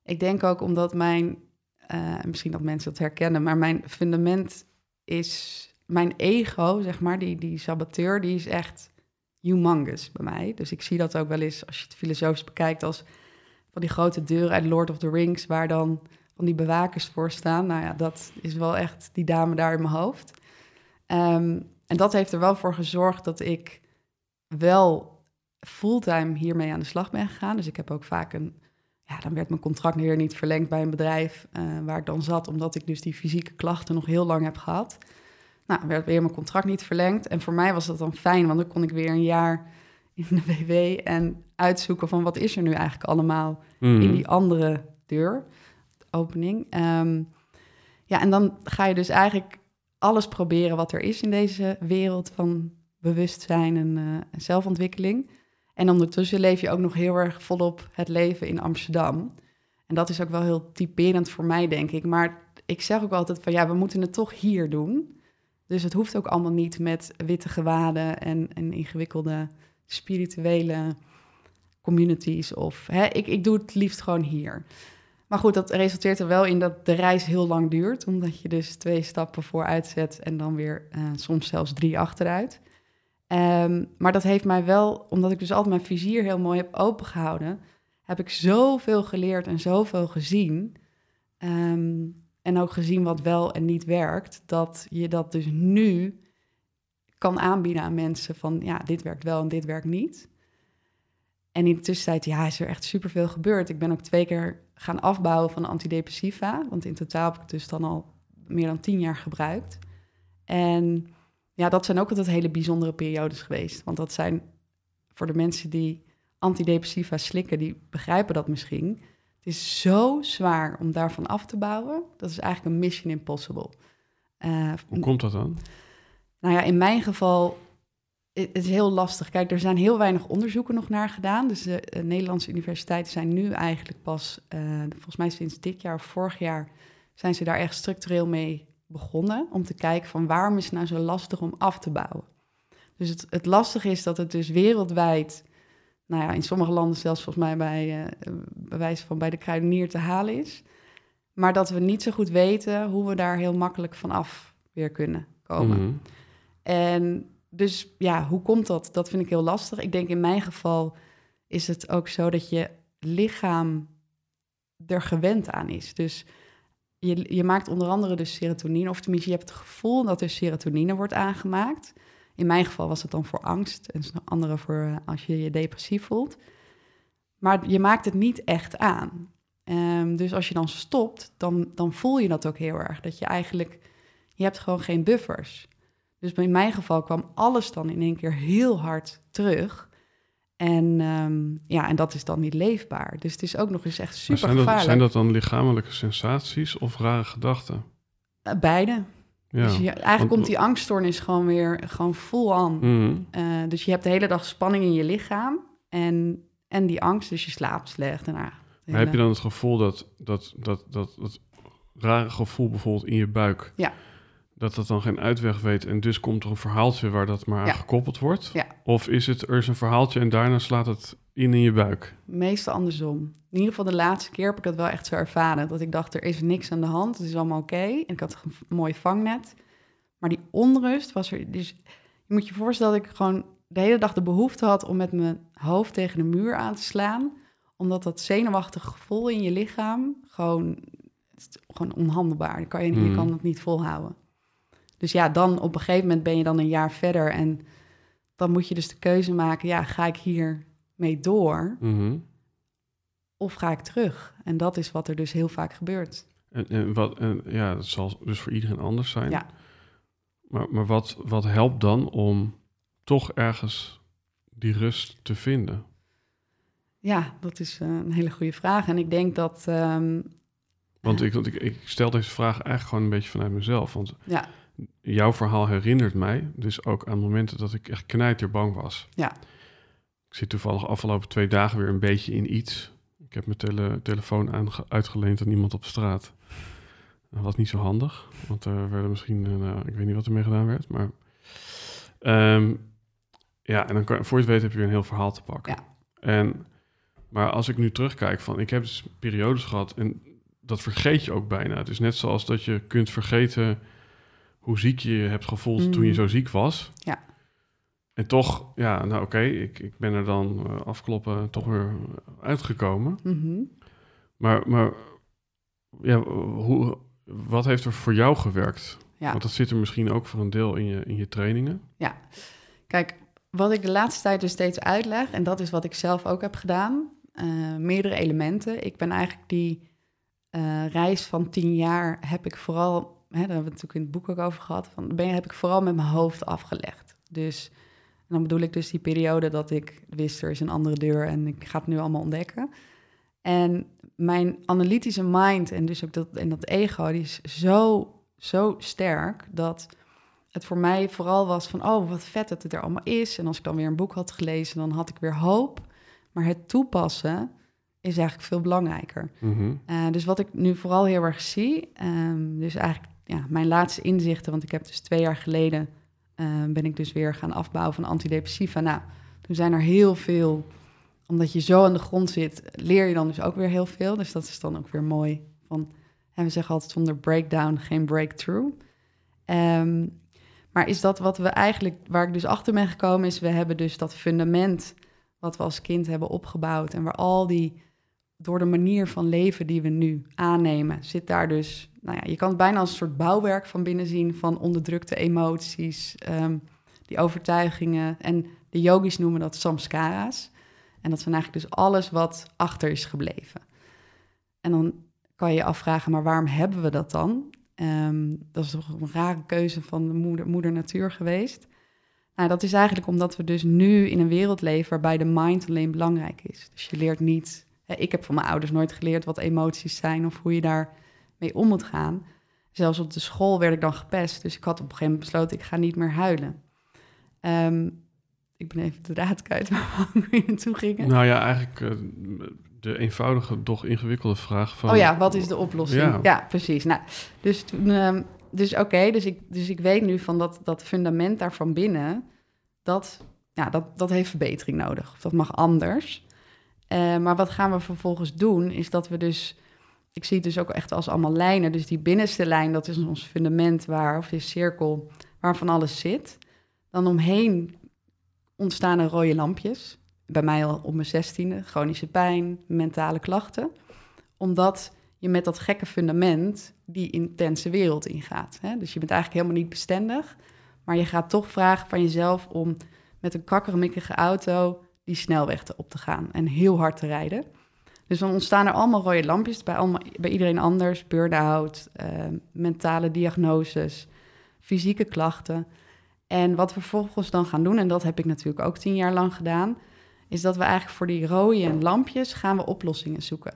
ik denk ook omdat mijn, eh, misschien dat mensen dat herkennen, maar mijn fundament is, mijn ego, zeg maar, die, die saboteur, die is echt humongous bij mij. Dus ik zie dat ook wel eens, als je het filosofisch bekijkt, als van die grote deuren uit Lord of the Rings, waar dan van die bewakers voor staan. Nou ja, dat is wel echt die dame daar in mijn hoofd. Ehm, en dat heeft er wel voor gezorgd dat ik wel fulltime hiermee aan de slag ben gegaan. Dus ik heb ook vaak een... Ja, dan werd mijn contract weer niet verlengd bij een bedrijf eh, waar ik dan zat, omdat ik dus die fysieke klachten nog heel lang heb gehad. Nou, werd weer mijn contract niet verlengd. En voor mij was dat dan fijn, want dan kon ik weer een jaar in de WW en uitzoeken van wat is er nu eigenlijk allemaal Mhm. in die andere deur, opening. Ehm, ja, en dan ga je dus eigenlijk alles proberen wat er is in deze wereld van bewustzijn en, eh, en zelfontwikkeling. En ondertussen leef je ook nog heel erg volop het leven in Amsterdam. En dat is ook wel heel typerend voor mij, denk ik. Maar ik zeg ook altijd van ja, we moeten het toch hier doen. Dus het hoeft ook allemaal niet met witte gewaden en, en ingewikkelde spirituele communities. Of hè, ik, ik doe het liefst gewoon hier. Maar goed, dat resulteert er wel in dat de reis heel lang duurt. Omdat je dus twee stappen vooruit zet en dan weer eh, soms zelfs drie achteruit. Ehm, maar dat heeft mij wel, omdat ik dus altijd mijn vizier heel mooi heb opengehouden, heb ik zoveel geleerd en zoveel gezien. Ehm, en ook gezien wat wel en niet werkt, dat je dat dus nu kan aanbieden aan mensen van ja, dit werkt wel en dit werkt niet. En in de tussentijd, ja, is er echt superveel gebeurd. Ik ben ook twee keer gaan afbouwen van antidepressiva, want in totaal heb ik het dus dan al meer dan tien jaar gebruikt. En ja, dat zijn ook altijd hele bijzondere periodes geweest. Want dat zijn voor de mensen die antidepressiva slikken, die begrijpen dat misschien. Het is zo zwaar om daarvan af te bouwen. Dat is eigenlijk een mission impossible. Uh, Hoe komt dat dan? Nou ja, in mijn geval het is heel lastig. Kijk, er zijn heel weinig onderzoeken nog naar gedaan. Dus de, de Nederlandse universiteiten zijn nu eigenlijk pas, uh, volgens mij sinds dit jaar of vorig jaar, zijn ze daar echt structureel mee begonnen. Om te kijken van waarom is het nou zo lastig om af te bouwen. Dus het, het lastige is dat het dus wereldwijd, nou ja, in sommige landen zelfs volgens mij bij, uh, bij wijze van bij de kruidenier te halen is. Maar dat we niet zo goed weten hoe we daar heel makkelijk van af weer kunnen komen. Mhm. En dus ja, hoe komt dat? Dat vind ik heel lastig. Ik denk in mijn geval is het ook zo dat je lichaam er gewend aan is. Dus je, je maakt onder andere dus serotonine, of tenminste je hebt het gevoel dat er serotonine wordt aangemaakt. In mijn geval was het dan voor angst en andere voor eh, als je je depressief voelt. Maar je maakt het niet echt aan. Um, dus als je dan stopt, dan, dan voel je dat ook heel erg. Dat je eigenlijk, je hebt gewoon geen buffers. Dus in mijn geval kwam alles dan in één keer heel hard terug. En, um, ja, en dat is dan niet leefbaar. Dus het is ook nog eens echt super zijn dat, zijn dat dan lichamelijke sensaties of rare gedachten? Uh, beide. Ja. Dus je, eigenlijk Want- komt die angststoornis gewoon weer gewoon full aan. Mhm. Uh, dus je hebt de hele dag spanning in je lichaam en, en die angst, dus je slaapt slecht. En, Maar heb je dan het gevoel dat dat, dat, dat, dat rare gevoel bijvoorbeeld in je buik... Ja. Dat dat dan geen uitweg weet en dus komt er een verhaaltje waar dat maar aan Ja. gekoppeld wordt? Ja. Of is het, er is een verhaaltje en daarna slaat het in in je buik? Meestal andersom. In ieder geval de laatste keer heb ik dat wel echt zo ervaren. Dat ik dacht, er is niks aan de hand, het is allemaal oké. En ik had een mooi vangnet. Maar die onrust was er... Dus je moet je voorstellen dat ik gewoon de hele dag de behoefte had... om met mijn hoofd tegen de muur aan te slaan. Omdat dat zenuwachtige gevoel in je lichaam gewoon... het is gewoon onhandelbaar. Je kan, je, je Mhm. kan het niet volhouden. Dus ja, dan op een gegeven moment ben je dan een jaar verder... en dan moet je dus de keuze maken... ja, ga ik hier mee door Mhm. of ga ik terug? En dat is wat er dus heel vaak gebeurt. En, en wat, en, ja, dat zal dus voor iedereen anders zijn. Ja. Maar, maar wat, wat helpt dan om toch ergens die rust te vinden? Ja, dat is eh, een hele goede vraag. En ik denk dat, ehm, Want ik, want ik, ik stel deze vraag eigenlijk gewoon een beetje vanuit mezelf. Want ja, jouw verhaal herinnert mij dus ook aan momenten dat ik echt knijterbang was. Ja. Ik zit toevallig afgelopen twee dagen weer een beetje in iets. Ik heb mijn tele- telefoon aange- uitgeleend aan iemand op straat. Dat was niet zo handig, want er werden misschien, eh, nou, ik weet niet wat ermee gedaan werd, maar... ehm, ja, en dan kan, voor je het weet heb je weer een heel verhaal te pakken. Ja. En, maar als ik nu terugkijk van, ik heb dus periodes gehad en dat vergeet je ook bijna. Het is net zoals dat je kunt vergeten hoe ziek je je hebt gevoeld toen je Mhm. zo ziek was. Ja. En toch, ja, nou oké, ik, ik ben er dan eh, afkloppen toch weer uitgekomen. mhm. Maar, maar ja, hoe, wat heeft er voor jou gewerkt? ja. Want dat zit er misschien ook voor een deel in je, in je trainingen. Kijk, wat ik de laatste tijd dus steeds uitleg, en dat is wat ik zelf ook heb gedaan, eh, meerdere elementen. Ik ben eigenlijk die eh, reis van tien jaar heb ik vooral, hè, daar hebben we het natuurlijk in het boek ook over gehad, van, ben, heb ik vooral met mijn hoofd afgelegd. Dus en dan bedoel ik dus die periode dat ik wist, er is een andere deur en ik ga het nu allemaal ontdekken. En mijn analytische mind en dus ook dat, en dat ego, die is zo, zo sterk dat het voor mij vooral was van, oh, wat vet dat het er allemaal is. En als ik dan weer een boek had gelezen, dan had ik weer hoop. Maar het toepassen is eigenlijk veel belangrijker. Mhm. Eh, dus wat ik nu vooral heel erg zie, ehm, dus eigenlijk ja, mijn laatste inzichten, want ik heb dus twee jaar geleden, eh, ben ik dus weer gaan afbouwen van antidepressiva. Nou, toen zijn er heel veel, omdat je zo aan de grond zit, leer je dan dus ook weer heel veel. Dus dat is dan ook weer mooi. Van, en we zeggen altijd zonder breakdown geen breakthrough. Ehm, maar is dat wat we eigenlijk, waar ik dus achter ben gekomen, is we hebben dus dat fundament wat we als kind hebben opgebouwd en waar al die door de manier van leven die we nu aannemen, zit daar dus, nou ja, je kan het bijna als een soort bouwwerk van binnen zien van onderdrukte emoties, ehm, die overtuigingen. En de yogis noemen dat samskara's. En dat zijn eigenlijk dus alles wat achter is gebleven. En dan kan je je afvragen, maar waarom hebben we dat dan? Ehm, dat is toch een rare keuze van de moeder, moeder natuur geweest. Nou, dat is eigenlijk omdat we dus nu in een wereld leven waarbij de mind alleen belangrijk is. Dus je leert niet ik heb van mijn ouders nooit geleerd wat emoties zijn of hoe je daar mee om moet gaan. Zelfs op de school werd ik dan gepest. Dus ik had op een gegeven moment besloten, ik ga niet meer huilen. Ehm, ik ben even de raad kwijt waar we naartoe gingen. Nou ja, eigenlijk uh, de eenvoudige, doch ingewikkelde vraag van... Oh ja, wat is de oplossing? Ja, ja precies. Nou, dus toen... Um, dus oké, dus, ik, dus ik weet nu van dat, dat fundament daar van binnen, dat, ja, dat, dat heeft verbetering nodig. Of dat mag anders. Uh, maar wat gaan we vervolgens doen, is dat we dus, ik zie het dus ook echt als allemaal lijnen. Dus die binnenste lijn, dat is ons fundament waar, of die cirkel, waar van alles zit. Dan omheen ontstaan er rode lampjes. Bij mij al op mijn zestiende, chronische pijn, mentale klachten. Omdat je met dat gekke fundament die intense wereld ingaat. Hè? Dus je bent eigenlijk helemaal niet bestendig, maar je gaat toch vragen van jezelf om met een kakkermikkige auto die snelweg op te gaan en heel hard te rijden. Dus dan ontstaan er allemaal rode lampjes bij, allemaal, bij iedereen anders. Burn-out, uh, mentale diagnoses, fysieke klachten. En wat we vervolgens dan gaan doen, en dat heb ik natuurlijk ook tien jaar lang gedaan, is dat we eigenlijk voor die rode lampjes gaan we oplossingen zoeken.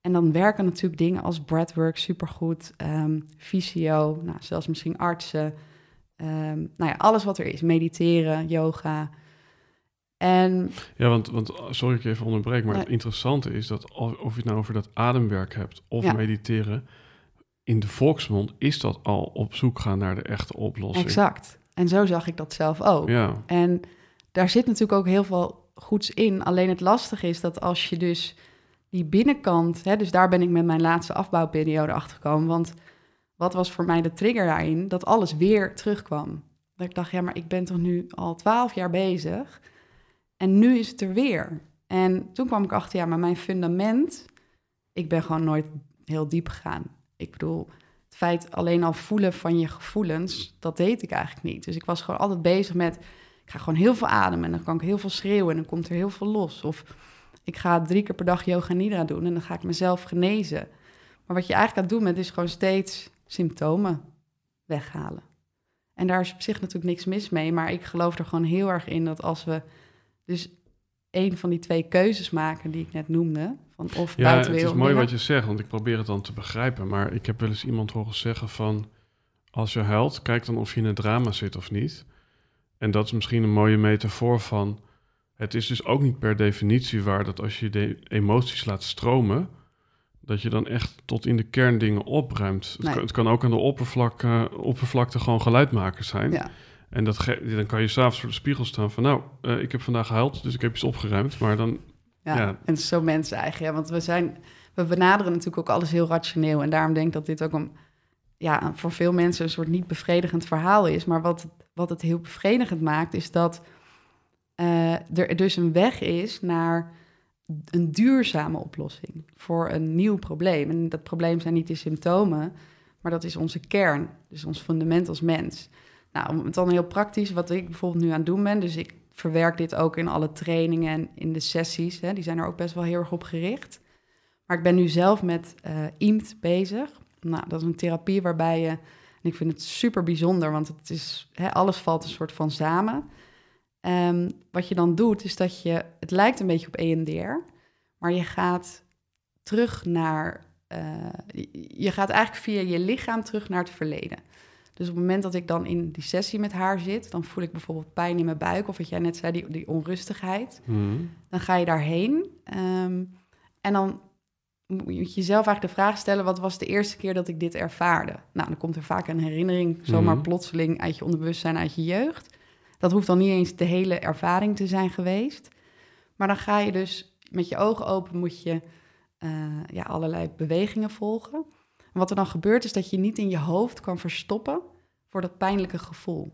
En dan werken natuurlijk dingen als breathwork supergoed, um, fysio, nou, zelfs misschien artsen. Um, nou ja, alles wat er is. Mediteren, yoga. En, ja, want, want sorry ik even onderbreek, maar het interessante is dat of je het nou over dat ademwerk hebt of mediteren, in de volksmond is dat al op zoek gaan naar de echte oplossing. Exact. En zo zag ik dat zelf ook. Ja. En daar zit natuurlijk ook heel veel goeds in. Alleen het lastige is dat als je dus die binnenkant, hè, dus daar ben ik met mijn laatste afbouwperiode achtergekomen. Want wat was voor mij de trigger daarin? Dat alles weer terugkwam. Dat ik dacht, ja, maar ik ben toch nu al twaalf jaar bezig en nu is het er weer. En toen kwam ik achter, ja, maar mijn fundament, ik ben gewoon nooit heel diep gegaan. Ik bedoel, het feit alleen al voelen van je gevoelens, dat deed ik eigenlijk niet. Dus ik was gewoon altijd bezig met, ik ga gewoon heel veel ademen en dan kan ik heel veel schreeuwen en dan komt er heel veel los. Of ik ga drie keer per dag yoga nidra doen en dan ga ik mezelf genezen. Maar wat je eigenlijk het doen bent, is gewoon steeds symptomen weghalen. En daar is op zich natuurlijk niks mis mee, maar ik geloof er gewoon heel erg in dat als we dus een van die twee keuzes maken die ik net noemde, van of ja, het is mooi wat je zegt, want ik probeer het dan te begrijpen, maar ik heb wel eens iemand horen zeggen van, als je huilt, kijk dan of je in een drama zit of niet. En dat is misschien een mooie metafoor van, het is dus ook niet per definitie waar dat als je de emoties laat stromen, dat je dan echt tot in de kern dingen opruimt. Het, kan, het, kan, ook aan de oppervlakte, oppervlakte gewoon geluidmakers zijn. Ja. En dat dan kan je s'avonds voor de spiegel staan van... nou, uh, ik heb vandaag gehuild, dus ik heb iets opgeruimd. Maar dan... Ja, ja. en zo mensen eigen. Ja, want we zijn... We benaderen natuurlijk ook alles heel rationeel. En daarom denk ik dat dit ook een... Ja, voor veel mensen een soort niet bevredigend verhaal is. Maar wat, wat het heel bevredigend maakt, is dat uh, er dus een weg is naar een duurzame oplossing voor een nieuw probleem. En dat probleem zijn niet de symptomen, maar dat is onze kern, dus ons fundament als mens. Nou, om het dan heel praktisch, wat ik bijvoorbeeld nu aan het doen ben, dus ik verwerk dit ook in alle trainingen en in de sessies, hè, die zijn er ook best wel heel erg op gericht. Maar ik ben nu zelf met uh, bezig. Nou, dat is een therapie waarbij je, en ik vind het super bijzonder, want het is, hè, alles valt een soort van samen. Um, wat je dan doet, is dat je, het lijkt een beetje op EMDR, maar je gaat terug naar, uh, je gaat eigenlijk via je lichaam terug naar het verleden. Dus op het moment dat ik dan in die sessie met haar zit, dan voel ik bijvoorbeeld pijn in mijn buik, of wat jij net zei, die, die onrustigheid. Mm. Dan ga je daarheen um, en dan moet je jezelf eigenlijk de vraag stellen: wat was de eerste keer dat ik dit ervaarde? Nou, dan komt er vaak een herinnering, zomaar mm. plotseling uit je onderbewustzijn, uit je jeugd. Dat hoeft dan niet eens de hele ervaring te zijn geweest. Maar dan ga je dus met je ogen open, moet je uh, ja, allerlei bewegingen volgen. Wat er dan gebeurt, is dat je niet in je hoofd kan verstoppen voor dat pijnlijke gevoel.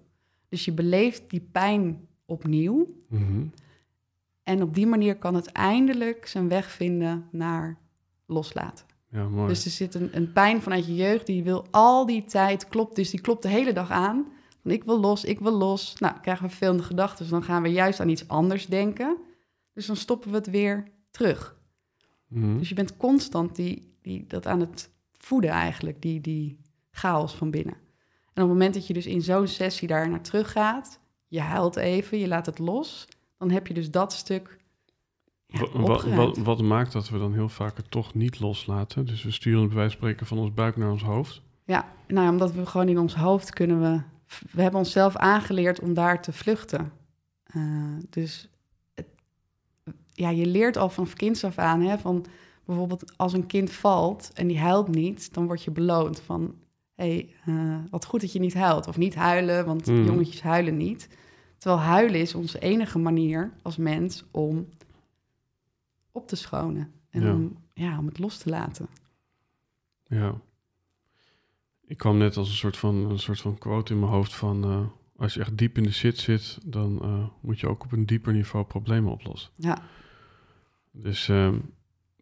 Dus je beleeft die pijn opnieuw. Mm En op die manier kan het eindelijk zijn weg vinden naar loslaten. Ja, mooi. Dus er zit een, een pijn vanuit je jeugd, die wil al die tijd, klopt, dus die klopt de hele dag aan ik wil los, ik wil los. Nou, krijgen we vervelende gedachten. Dus dan gaan we juist aan iets anders denken. Dus dan stoppen we het weer terug. Mhm. Dus je bent constant die, die, dat aan het voeden eigenlijk, die, die chaos van binnen. En op het moment dat je dus in zo'n sessie daar naar terug gaat, je huilt even, je laat het los, dan heb je dus dat stuk ja, wat, wat maakt dat we dan heel vaak het toch niet loslaten? Dus we sturen het bij wijze van spreken van ons buik naar ons hoofd. Ja, nou, omdat we gewoon in ons hoofd kunnen we... We hebben onszelf aangeleerd om daar te vluchten. Eh, dus het, ja, je leert al vanaf kinds af aan, hè, van bijvoorbeeld als een kind valt en die huilt niet, dan word je beloond van, hé, hey, eh, wat goed dat je niet huilt. Of niet huilen, want Mhm. jongetjes huilen niet. Terwijl huilen is onze enige manier als mens om op te schonen. En Ja. Om, ja, om het los te laten. Ja. Ik kwam net als een soort van, een soort van quote in mijn hoofd van... eh, als je echt diep in de shit zit, dan eh, moet je ook op een dieper niveau problemen oplossen. Ja, Dus ehm,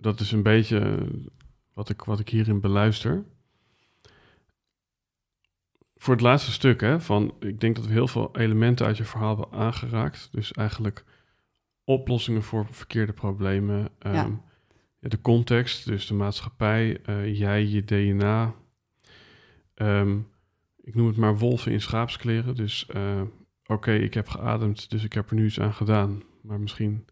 dat is een beetje wat ik, wat ik hierin beluister. Voor het laatste stuk, hè, van, ik denk dat we heel veel elementen uit je verhaal hebben aangeraakt. Dus eigenlijk oplossingen voor verkeerde problemen. ehm, Ja. ja, de context, dus de maatschappij, eh, jij, je DNA. Ehm, ik noem het maar wolven in schaapskleren. Dus eh, oké, ik heb geademd, dus ik heb er nu iets aan gedaan. Maar misschien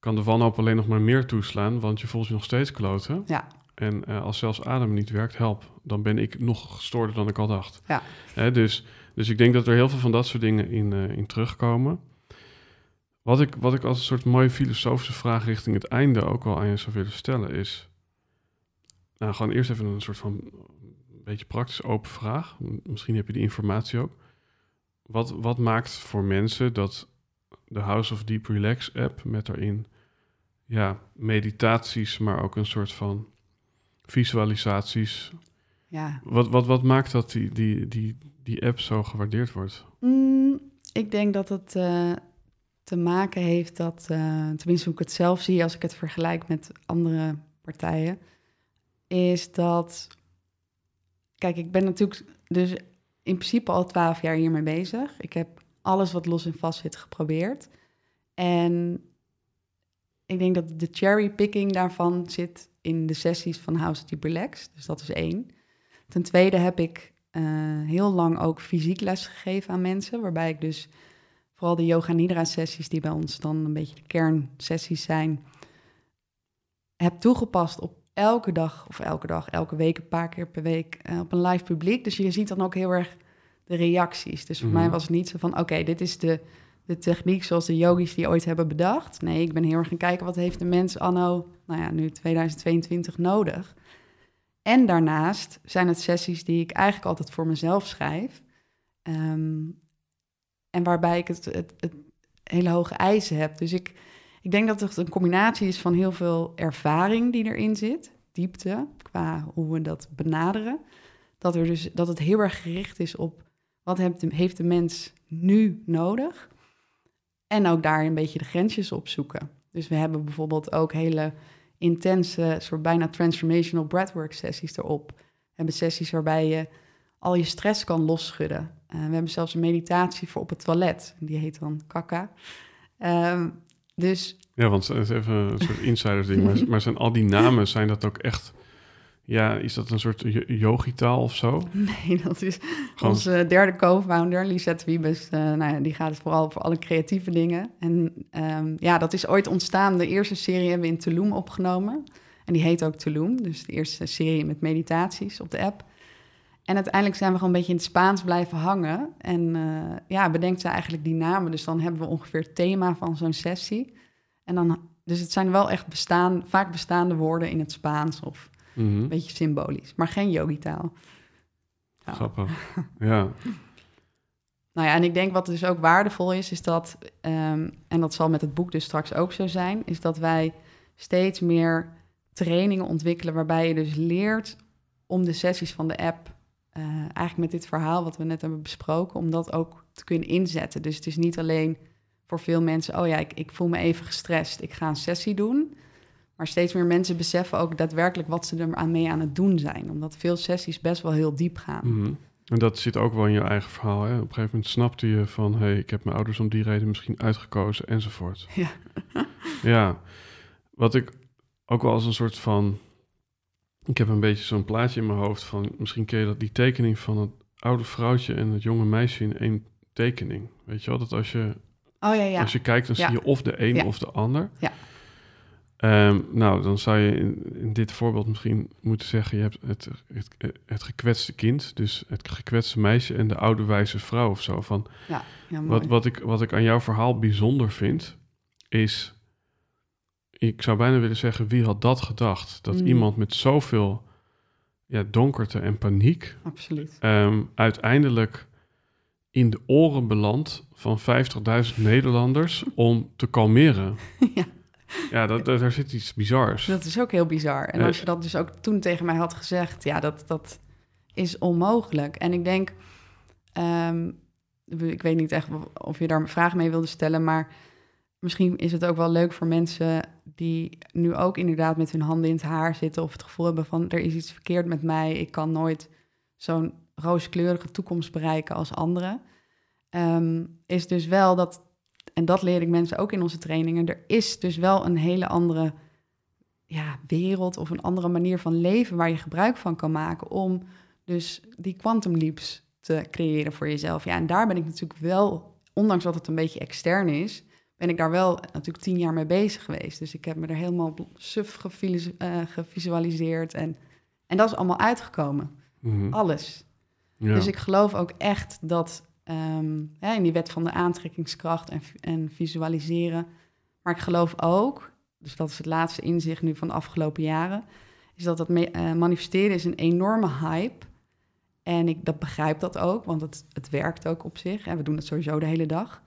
kan de wanhoop alleen nog maar meer toeslaan, want je voelt je nog steeds kloten. Ja. En eh, als zelfs adem niet werkt, help. Dan ben ik nog gestoorder dan ik al dacht. Ja. Hè, dus, dus ik denk dat er heel veel van dat soort dingen in, eh, in terugkomen. Wat ik, wat ik als een soort mooie filosofische vraag richting het einde ook wel aan je zou willen stellen is... Nou, gewoon eerst even een soort van een beetje praktisch open vraag. Misschien heb je die informatie ook. Wat, wat maakt voor mensen dat de House of Deep Relax app met daarin ja, meditaties, maar ook een soort van visualisaties. ja. Wat, wat, wat maakt dat die, die, die, die app zo gewaardeerd wordt? Mm, ik denk dat het eh, te maken heeft dat, eh, tenminste hoe ik het zelf zie als ik het vergelijk met andere partijen, is dat, kijk, ik ben natuurlijk dus in principe al twaalf jaar hiermee bezig. Ik heb alles wat los en vast zit geprobeerd. En ik denk dat de cherrypicking daarvan zit in de sessies van House of Deep Relax. Dus dat is één. Ten tweede heb ik eh, heel lang ook fysiek les gegeven aan mensen, waarbij ik dus vooral de yoga nidra sessies die bij ons dan een beetje de kernsessies zijn, heb toegepast op elke dag of elke dag, elke week, een paar keer per week eh, op een live publiek. Dus je ziet dan ook heel erg de reacties. Dus voor Mhm. mij was het niet zo van, oké, dit is de, de techniek zoals de yogis die ooit hebben bedacht. Nee, ik ben heel erg gaan kijken wat heeft de mens anno, nou ja, nu 2022 nodig. En daarnaast zijn het sessies die ik eigenlijk altijd voor mezelf schrijf. Ehm, en waarbij ik het, het, hele hoge eisen heb. Dus ik, ik denk dat het een combinatie is van heel veel ervaring die erin zit. Diepte, qua hoe we dat benaderen. Dat, er dus, dat het heel erg gericht is op wat de, heeft de mens nu nodig. En ook daar een beetje de grensjes op zoeken. Dus we hebben bijvoorbeeld ook hele intense, soort bijna transformational breathwork sessies erop. We hebben sessies waarbij je al je stress kan losschudden. Eh, we hebben zelfs een meditatie voor op het toilet. Die heet dan kaka. Ehm, dus Ja, want het is even een soort insiders ding. Maar, maar zijn al die namen, zijn dat ook echt... Ja, is dat een soort yo- yogitaal of zo? nee, dat is Gewoon- onze derde co-founder, Lisette Wiebes. eh, nou ja, die gaat het vooral voor alle creatieve dingen. En ehm, ja, dat is ooit ontstaan. De eerste serie hebben we in Tulum opgenomen. En die heet ook Tulum. Dus de eerste serie met meditaties op de app. En uiteindelijk zijn we gewoon een beetje in het Spaans blijven hangen. En eh, ja, bedenkt ze eigenlijk die namen. Dus dan hebben we ongeveer het thema van zo'n sessie. En dan, dus het zijn wel echt bestaan, vaak bestaande woorden in het Spaans of Mhm. beetje symbolisch. Maar geen yogitaal. Ja. Grappig. Ja. Nou ja, en ik denk wat dus ook waardevol is, is dat, ehm, en dat zal met het boek dus straks ook zo zijn, is dat wij steeds meer trainingen ontwikkelen waarbij je dus leert om de sessies van de app, eh, eigenlijk met dit verhaal wat we net hebben besproken, om dat ook te kunnen inzetten. Dus het is niet alleen voor veel mensen, oh ja, ik, ik voel me even gestrest, ik ga een sessie doen. Maar steeds meer mensen beseffen ook daadwerkelijk wat ze er aan mee aan het doen zijn. Omdat veel sessies best wel heel diep gaan. Mhm. En dat zit ook wel in je eigen verhaal. Hè? Op een gegeven moment snapte je van... hé, hey, ik heb mijn ouders om die reden misschien uitgekozen enzovoort. Ja. ja. Wat ik ook wel als een soort van... Ik heb een beetje zo'n plaatje in mijn hoofd van... misschien ken je dat die tekening van het oude vrouwtje en het jonge meisje in één tekening. Weet je wel, dat als je, Oh ja, ja. als je kijkt, dan Ja. zie je of de een of de ander. Ja. Ehm, nou, dan zou je in, in, dit voorbeeld misschien moeten zeggen: je hebt het, het, het gekwetste kind, dus het gekwetste meisje en de oude wijze vrouw of zo. Van, ja, ja wat, wat, ik, wat ik aan jouw verhaal bijzonder vind, is. Ik zou bijna willen zeggen: wie had dat gedacht? Dat Mm. iemand met zoveel ja, donkerte en paniek. Absoluut. ehm, uiteindelijk in de oren belandt van 50.000 Nederlanders om te kalmeren. ja, Ja, dat, dat- daar zit iets bizars. dat is ook heel bizar. En als je dat dus ook toen tegen mij had gezegd, ja, dat, dat is onmogelijk. En ik denk, ehm, ik weet niet echt of je daar een vraag mee wilde stellen, maar misschien is het ook wel leuk voor mensen die nu ook inderdaad met hun handen in het haar zitten of het gevoel hebben van er is iets verkeerd met mij, ik kan nooit zo'n rooskleurige toekomst bereiken als anderen. Ehm, is dus wel dat, en dat leer ik mensen ook in onze trainingen, er is dus wel een hele andere ja, wereld of een andere manier van leven waar je gebruik van kan maken om dus die quantum leaps te creëren voor jezelf. Ja, en daar ben ik natuurlijk wel, ondanks dat het een beetje extern is, ben ik daar wel natuurlijk tien jaar mee bezig geweest. Dus ik heb me er helemaal suf eh, gevisualiseerd en, en dat is allemaal uitgekomen. Mhm. Alles. Ja. Dus ik geloof ook echt dat ehm, hè, in die wet van de aantrekkingskracht en, en visualiseren. Maar ik geloof ook, dus dat is het laatste inzicht nu van de afgelopen jaren, is dat me- eh, manifesteren is een enorme hype. En ik dat begrijp dat ook, want het, het werkt ook op zich. En we doen het sowieso de hele dag.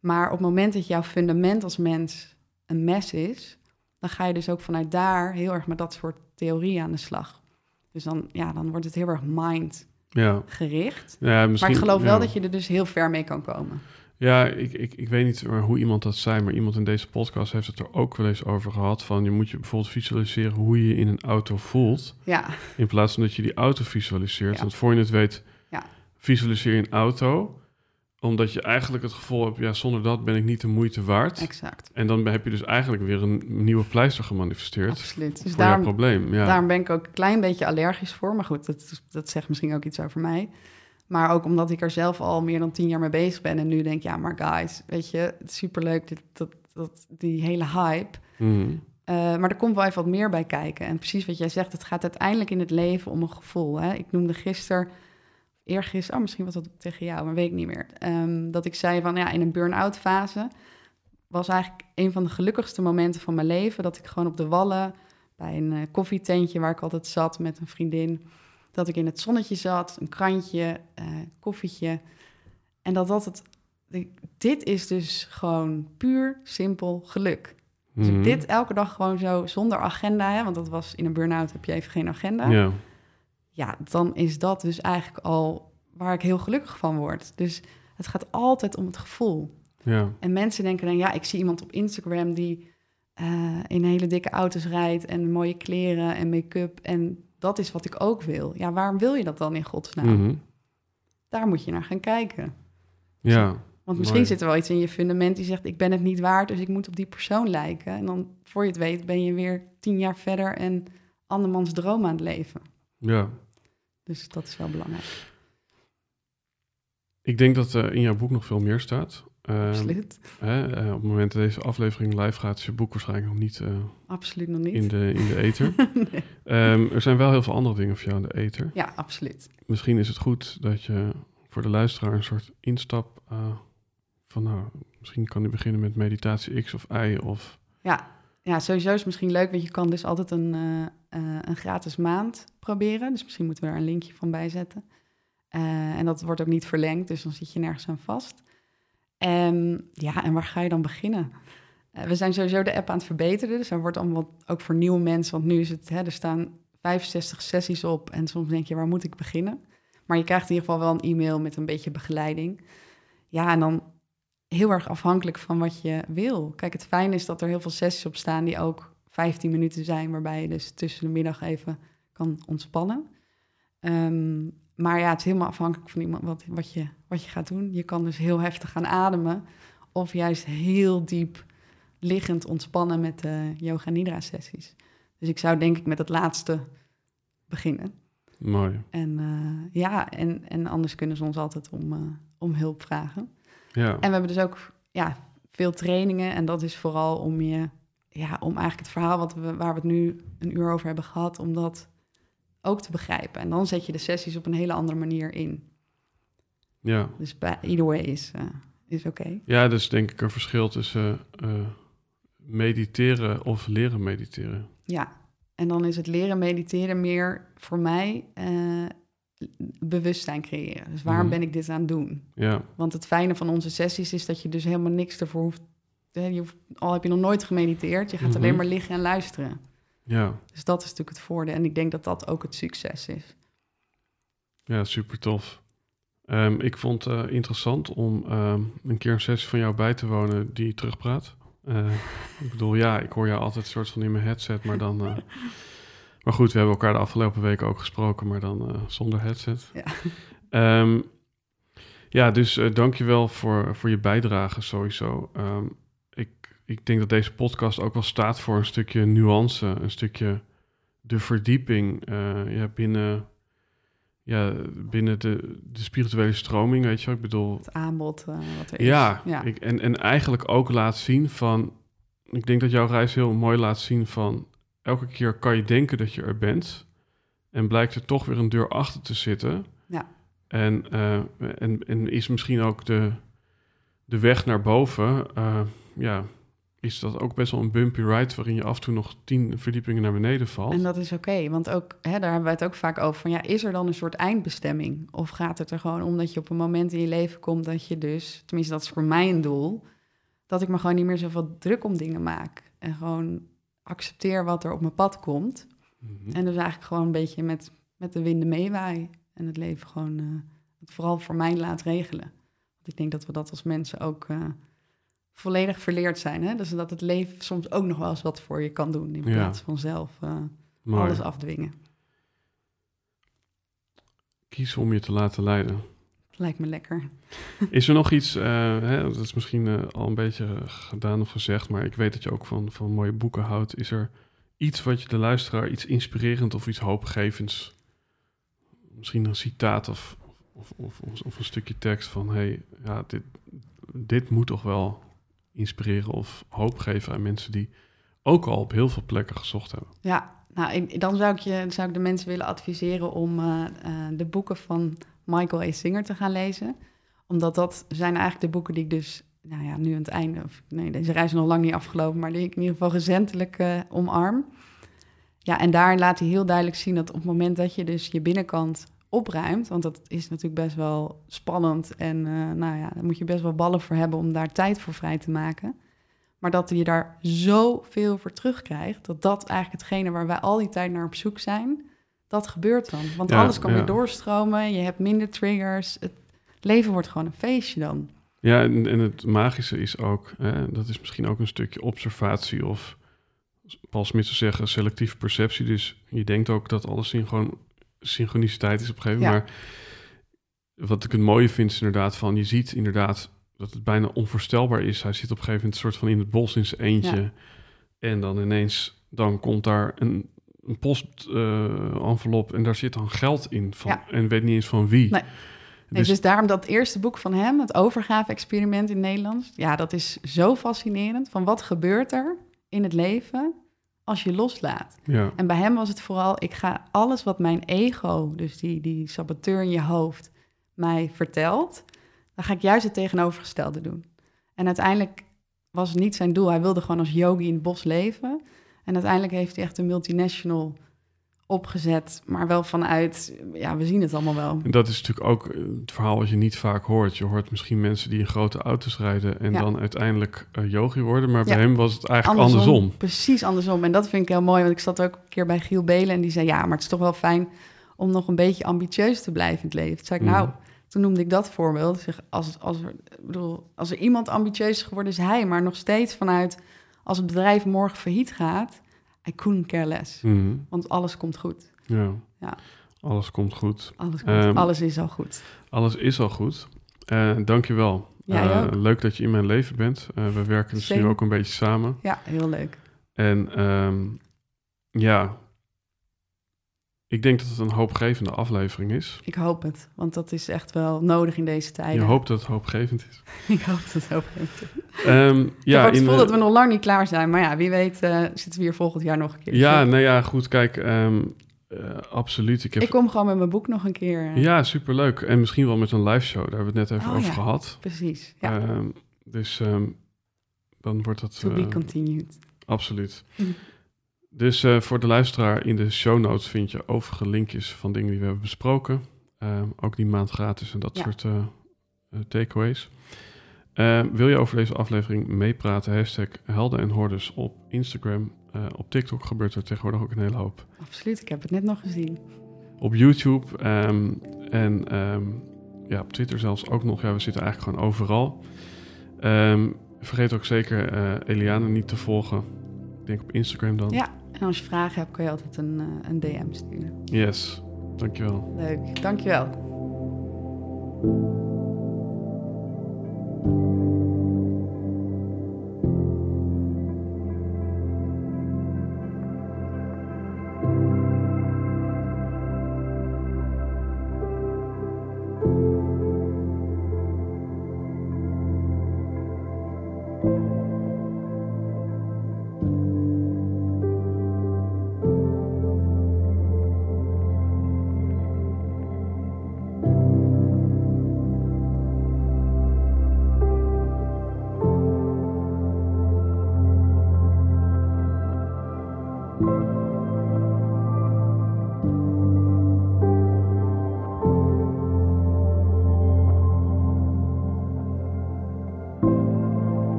Maar op het moment dat jouw fundament als mens een mes is, dan ga je dus ook vanuit daar heel erg met dat soort theorieën aan de slag. Dus dan, ja, dan wordt het heel erg mind ja. gericht. Ja, maar ik geloof wel dat je er dus heel ver mee kan komen. Ja, ik, ik, ik weet niet hoe iemand dat zei, maar iemand in deze podcast heeft het er ook wel eens over gehad. Van je moet je bijvoorbeeld visualiseren hoe je je in een auto voelt. Ja, In plaats van dat je die auto visualiseert. Ja. Want voor je het weet, Ja. visualiseer je een auto. Omdat je eigenlijk het gevoel hebt, ja, zonder dat ben ik niet de moeite waard. exact. En dan heb je dus eigenlijk weer een nieuwe pleister gemanifesteerd. Absoluut. Dus voor daarom, probleem. Ja. daarom ben ik ook een klein beetje allergisch voor. Maar goed, dat, dat zegt misschien ook iets over mij. Maar ook omdat ik er zelf al meer dan tien jaar mee bezig ben. En nu denk ik, ja, maar guys, weet je, het is superleuk, dit, dat, dat, die hele hype. Mhm. Eh, maar er komt wel even wat meer bij kijken. En precies wat jij zegt, het gaat uiteindelijk in het leven om een gevoel. Hè? Ik noemde gisteren, eergisteren, oh, misschien was dat tegen jou, maar weet ik niet meer. ehm, dat ik zei van ja, in een burn-out fase was eigenlijk een van de gelukkigste momenten van mijn leven. Dat ik gewoon op de wallen bij een eh, koffietentje waar ik altijd zat met een vriendin. Dat ik in het zonnetje zat, een krantje, eh, koffietje. En dat dat het. Dit is dus gewoon puur simpel geluk. Dus Mhm. dit elke dag gewoon zo zonder agenda, hè, want dat was in een burn-out heb je even geen agenda. Ja. Ja, dan is dat dus eigenlijk al waar ik heel gelukkig van word. Dus het gaat altijd om het gevoel. Ja. En mensen denken dan, ja, ik zie iemand op Instagram die eh, in hele dikke auto's rijdt en mooie kleren en make-up. En dat is wat ik ook wil. Ja, waarom wil je dat dan in godsnaam? Mhm. Daar moet je naar gaan kijken. ja. Want misschien Mooi. zit er wel iets in je fundament die zegt: Ik ben het niet waard, dus ik moet op die persoon lijken. En dan, voor je het weet, ben je weer tien jaar verder en andermans droom aan het leven. ja. Dus dat is wel belangrijk. Ik denk dat er in jouw boek nog veel meer staat. Ehm, Absoluut. hè, eh, op het moment dat deze aflevering live gaat, is je boek waarschijnlijk nog niet, eh, Absoluut nog niet. in, de, in de ether. Nee. Ehm, er zijn wel heel veel andere dingen voor jou in de ether. Ja, absoluut. Misschien is het goed dat je voor de luisteraar een soort instap eh, van, nou, misschien kan u beginnen met meditatie X of Y of... Ja. Ja, sowieso is misschien leuk, want je kan dus altijd een, eh, eh, een gratis maand proberen. Dus misschien moeten we daar een linkje van bijzetten. Eh, en dat wordt ook niet verlengd, dus dan zit je nergens aan vast. En ja, en waar ga je dan beginnen? We zijn sowieso de app aan het verbeteren, dus er wordt allemaal ook voor nieuwe mensen, want nu is het, hè, er staan 65 sessies op en soms denk je, waar moet ik beginnen? Maar je krijgt in ieder geval wel een e-mail met een beetje begeleiding. Ja, en dan heel erg afhankelijk van wat je wil. Kijk, het fijne is dat er heel veel sessies op staan die ook 15 minuten zijn, waarbij je dus tussen de middag even kan ontspannen. Ehm, maar ja, het is helemaal afhankelijk van iemand wat, wat, je, wat je gaat doen. Je kan dus heel heftig gaan ademen, of juist heel diep liggend ontspannen met de yoga nidra sessies. Dus ik zou denk ik met het laatste beginnen. Mooi. En eh, ja, en, en anders kunnen ze ons altijd om, eh, om hulp vragen. Ja. En we hebben dus ook ja, veel trainingen. En dat is vooral om je ja, om eigenlijk het verhaal wat we, waar we het nu een uur over hebben gehad, om dat ook te begrijpen. En dan zet je de sessies op een hele andere manier in. Ja. Dus either way is, uh, is oké. Ja, dus denk ik een verschil tussen uh, mediteren of leren mediteren. Ja, en dan is het leren mediteren meer voor mij bewustzijn creëren. Dus waarom mm. ben ik dit aan het doen? Ja. Want het fijne van onze sessies is dat je dus helemaal niks ervoor hoeft. Je hoeft al heb je nog nooit gemediteerd, je gaat mm -hmm. alleen maar liggen en luisteren. Ja. Dus dat is natuurlijk het voordeel. En ik denk dat dat ook het succes is. Ja, super tof. Um, ik vond het uh, interessant om um, een keer een sessie van jou bij te wonen die terugpraat. Uh, ik bedoel, ja, ik hoor jou altijd soort van in mijn headset, maar dan... Uh, maar goed, we hebben elkaar de afgelopen weken ook gesproken, maar dan zonder headset. Ja, um, ja dus dankjewel voor, voor je bijdrage sowieso. ik, ik denk dat deze podcast ook wel staat voor een stukje nuance, een stukje de verdieping ja, binnen ja, binnen de, de spirituele stroming, weet je wel. Ik bedoel... Het aanbod uh, wat er is. Ja, ja. Ik, en, en eigenlijk ook laat zien van... Ik denk dat jouw reis heel mooi laat zien van... Elke keer kan je denken dat je er bent... en blijkt er toch weer een deur achter te zitten. Ja. En, uh, en, en is misschien ook de, de weg naar boven... Uh, ja, is dat ook best wel een bumpy ride... waarin je af en toe nog tien verdiepingen naar beneden valt. En dat is oké, okay, want ook, hè, daar hebben we het ook vaak over... van ja, is er dan een soort eindbestemming? Of gaat het er gewoon om dat je op een moment in je leven komt... dat je dus, tenminste dat is voor mij een doel... dat ik me gewoon niet meer zoveel druk om dingen maak. En gewoon accepteer wat er op mijn pad komt. Mm -hmm. En dus eigenlijk gewoon een beetje met, met de winden meewaaien. En het leven gewoon uh, het vooral voor mij laat regelen. Want ik denk dat we dat als mensen ook... Uh, volledig verleerd zijn. Hè? Dus dat het leven soms ook nog wel eens wat voor je kan doen... in plaats ja. van zelf uh, alles afdwingen. Kies om je te laten leiden. Lijkt me lekker. Is er nog iets, uh, hè, dat is misschien uh, al een beetje gedaan of gezegd... maar ik weet dat je ook van, van mooie boeken houdt. Is er iets wat je de luisteraar, iets inspirerend of iets hoopgevends... misschien een citaat of, of, of, of een stukje tekst van... hey, ja, dit, dit moet toch wel inspireren of hoop geven aan mensen die ook al op heel veel plekken gezocht hebben. Ja, nou, ik, dan zou ik, je, zou ik de mensen willen adviseren om uh, de boeken van Michael A. Singer te gaan lezen. Omdat dat zijn eigenlijk de boeken die ik dus, nou ja, nu aan het einde, of nee, deze reis is nog lang niet afgelopen, maar die ik in ieder geval recentelijk uh, omarm. Ja, en daar laat hij heel duidelijk zien dat op het moment dat je dus je binnenkant opruimt, want dat is natuurlijk best wel spannend en uh, nou ja, daar moet je best wel ballen voor hebben om daar tijd voor vrij te maken. Maar dat je daar zoveel voor terugkrijgt, dat dat eigenlijk hetgene waar wij al die tijd naar op zoek zijn, dat gebeurt dan. Want ja, alles kan ja. weer doorstromen, je hebt minder triggers, het leven wordt gewoon een feestje dan. Ja, en, en het magische is ook, hè, dat is misschien ook een stukje observatie of Paul Smit zou zeggen selectieve perceptie. Dus je denkt ook dat alles in gewoon synchroniciteit is op een gegeven moment. Ja. Maar wat ik het mooie vind is inderdaad van, je ziet inderdaad dat het bijna onvoorstelbaar is. Hij zit op een gegeven moment soort van in het bos in zijn eentje. En dan ineens, dan komt daar een, een post-envelop uh, en daar zit dan geld in. Van, ja. En weet niet eens van wie. Nee. Nee, dus, dus daarom dat eerste boek van hem, het overgave-experiment in Nederlands. Ja, dat is zo fascinerend. Van wat gebeurt er in het leven als je loslaat. Ja. En bij hem was het vooral, ik ga alles wat mijn ego, dus die, die saboteur in je hoofd, mij vertelt, dan ga ik juist het tegenovergestelde doen. En uiteindelijk was het niet zijn doel. Hij wilde gewoon als yogi in het bos leven. En uiteindelijk heeft hij echt een multinational opgezet, maar wel vanuit, ja, we zien het allemaal wel. En dat is natuurlijk ook het verhaal wat je niet vaak hoort. Je hoort misschien mensen die in grote auto's rijden en ja. dan uiteindelijk uh, yogi worden, maar ja. bij hem was het eigenlijk andersom. andersom. Precies andersom. En dat vind ik heel mooi, want ik zat ook een keer bij Giel Belen en die zei, ja, maar het is toch wel fijn om nog een beetje ambitieus te blijven in het leven. Toen zei ik, mm. nou, toen noemde ik dat voorbeeld. Zeg, als, als, er, bedoel, als er iemand ambitieus geworden, is hij, maar nog steeds vanuit, als het bedrijf morgen failliet gaat, I couldn't care less. Mm. Want alles komt goed. Ja. ja. Alles komt goed. Alles, komt, um, alles is al goed. Alles is al goed. Uh, Dank je wel. Ja, uh, leuk dat je in mijn leven bent. Uh, we werken dus nu ook een beetje samen. Ja, heel leuk. En um, ja, ik denk dat het een hoopgevende aflevering is. Ik hoop het, want dat is echt wel nodig in deze tijden. Je hoopt dat het hoopgevend is. ik hoop dat het hoopgevend is. Um, ik ja, heb het in, gevoel eh, dat we nog lang niet klaar zijn. Maar ja, wie weet eh, zitten we hier volgend jaar nog een keer. Ja, nou ja, goed, kijk, ehm, eh, absoluut. Ik heb, Ik kom gewoon met mijn boek nog een keer. eh, ja, superleuk. En misschien wel met een live show, daar hebben we het net even Oh, over ja. gehad. Precies. Ja, Ehm, dus ehm, dan wordt dat to be continued. absoluut. Mhm. Dus eh, voor de luisteraar in de show notes vind je overige linkjes van dingen die we hebben besproken. Ehm, ook die maand gratis en dat Ja. soort eh, eh, takeaways. Ehm, wil je over deze aflevering meepraten? Hashtag Helden en Hordes op Instagram. Op TikTok gebeurt er tegenwoordig ook een hele hoop. Absoluut, ik heb het net nog gezien. Op YouTube ehm, en ja, op Twitter zelfs ook nog. Ja, we zitten eigenlijk gewoon overal. Vergeet ook zeker Eliane niet te volgen. Ik denk op Instagram dan. Ja, en als je vragen hebt, kan je altijd een, eh, een DM sturen. Yes, dankjewel. Leuk, dankjewel.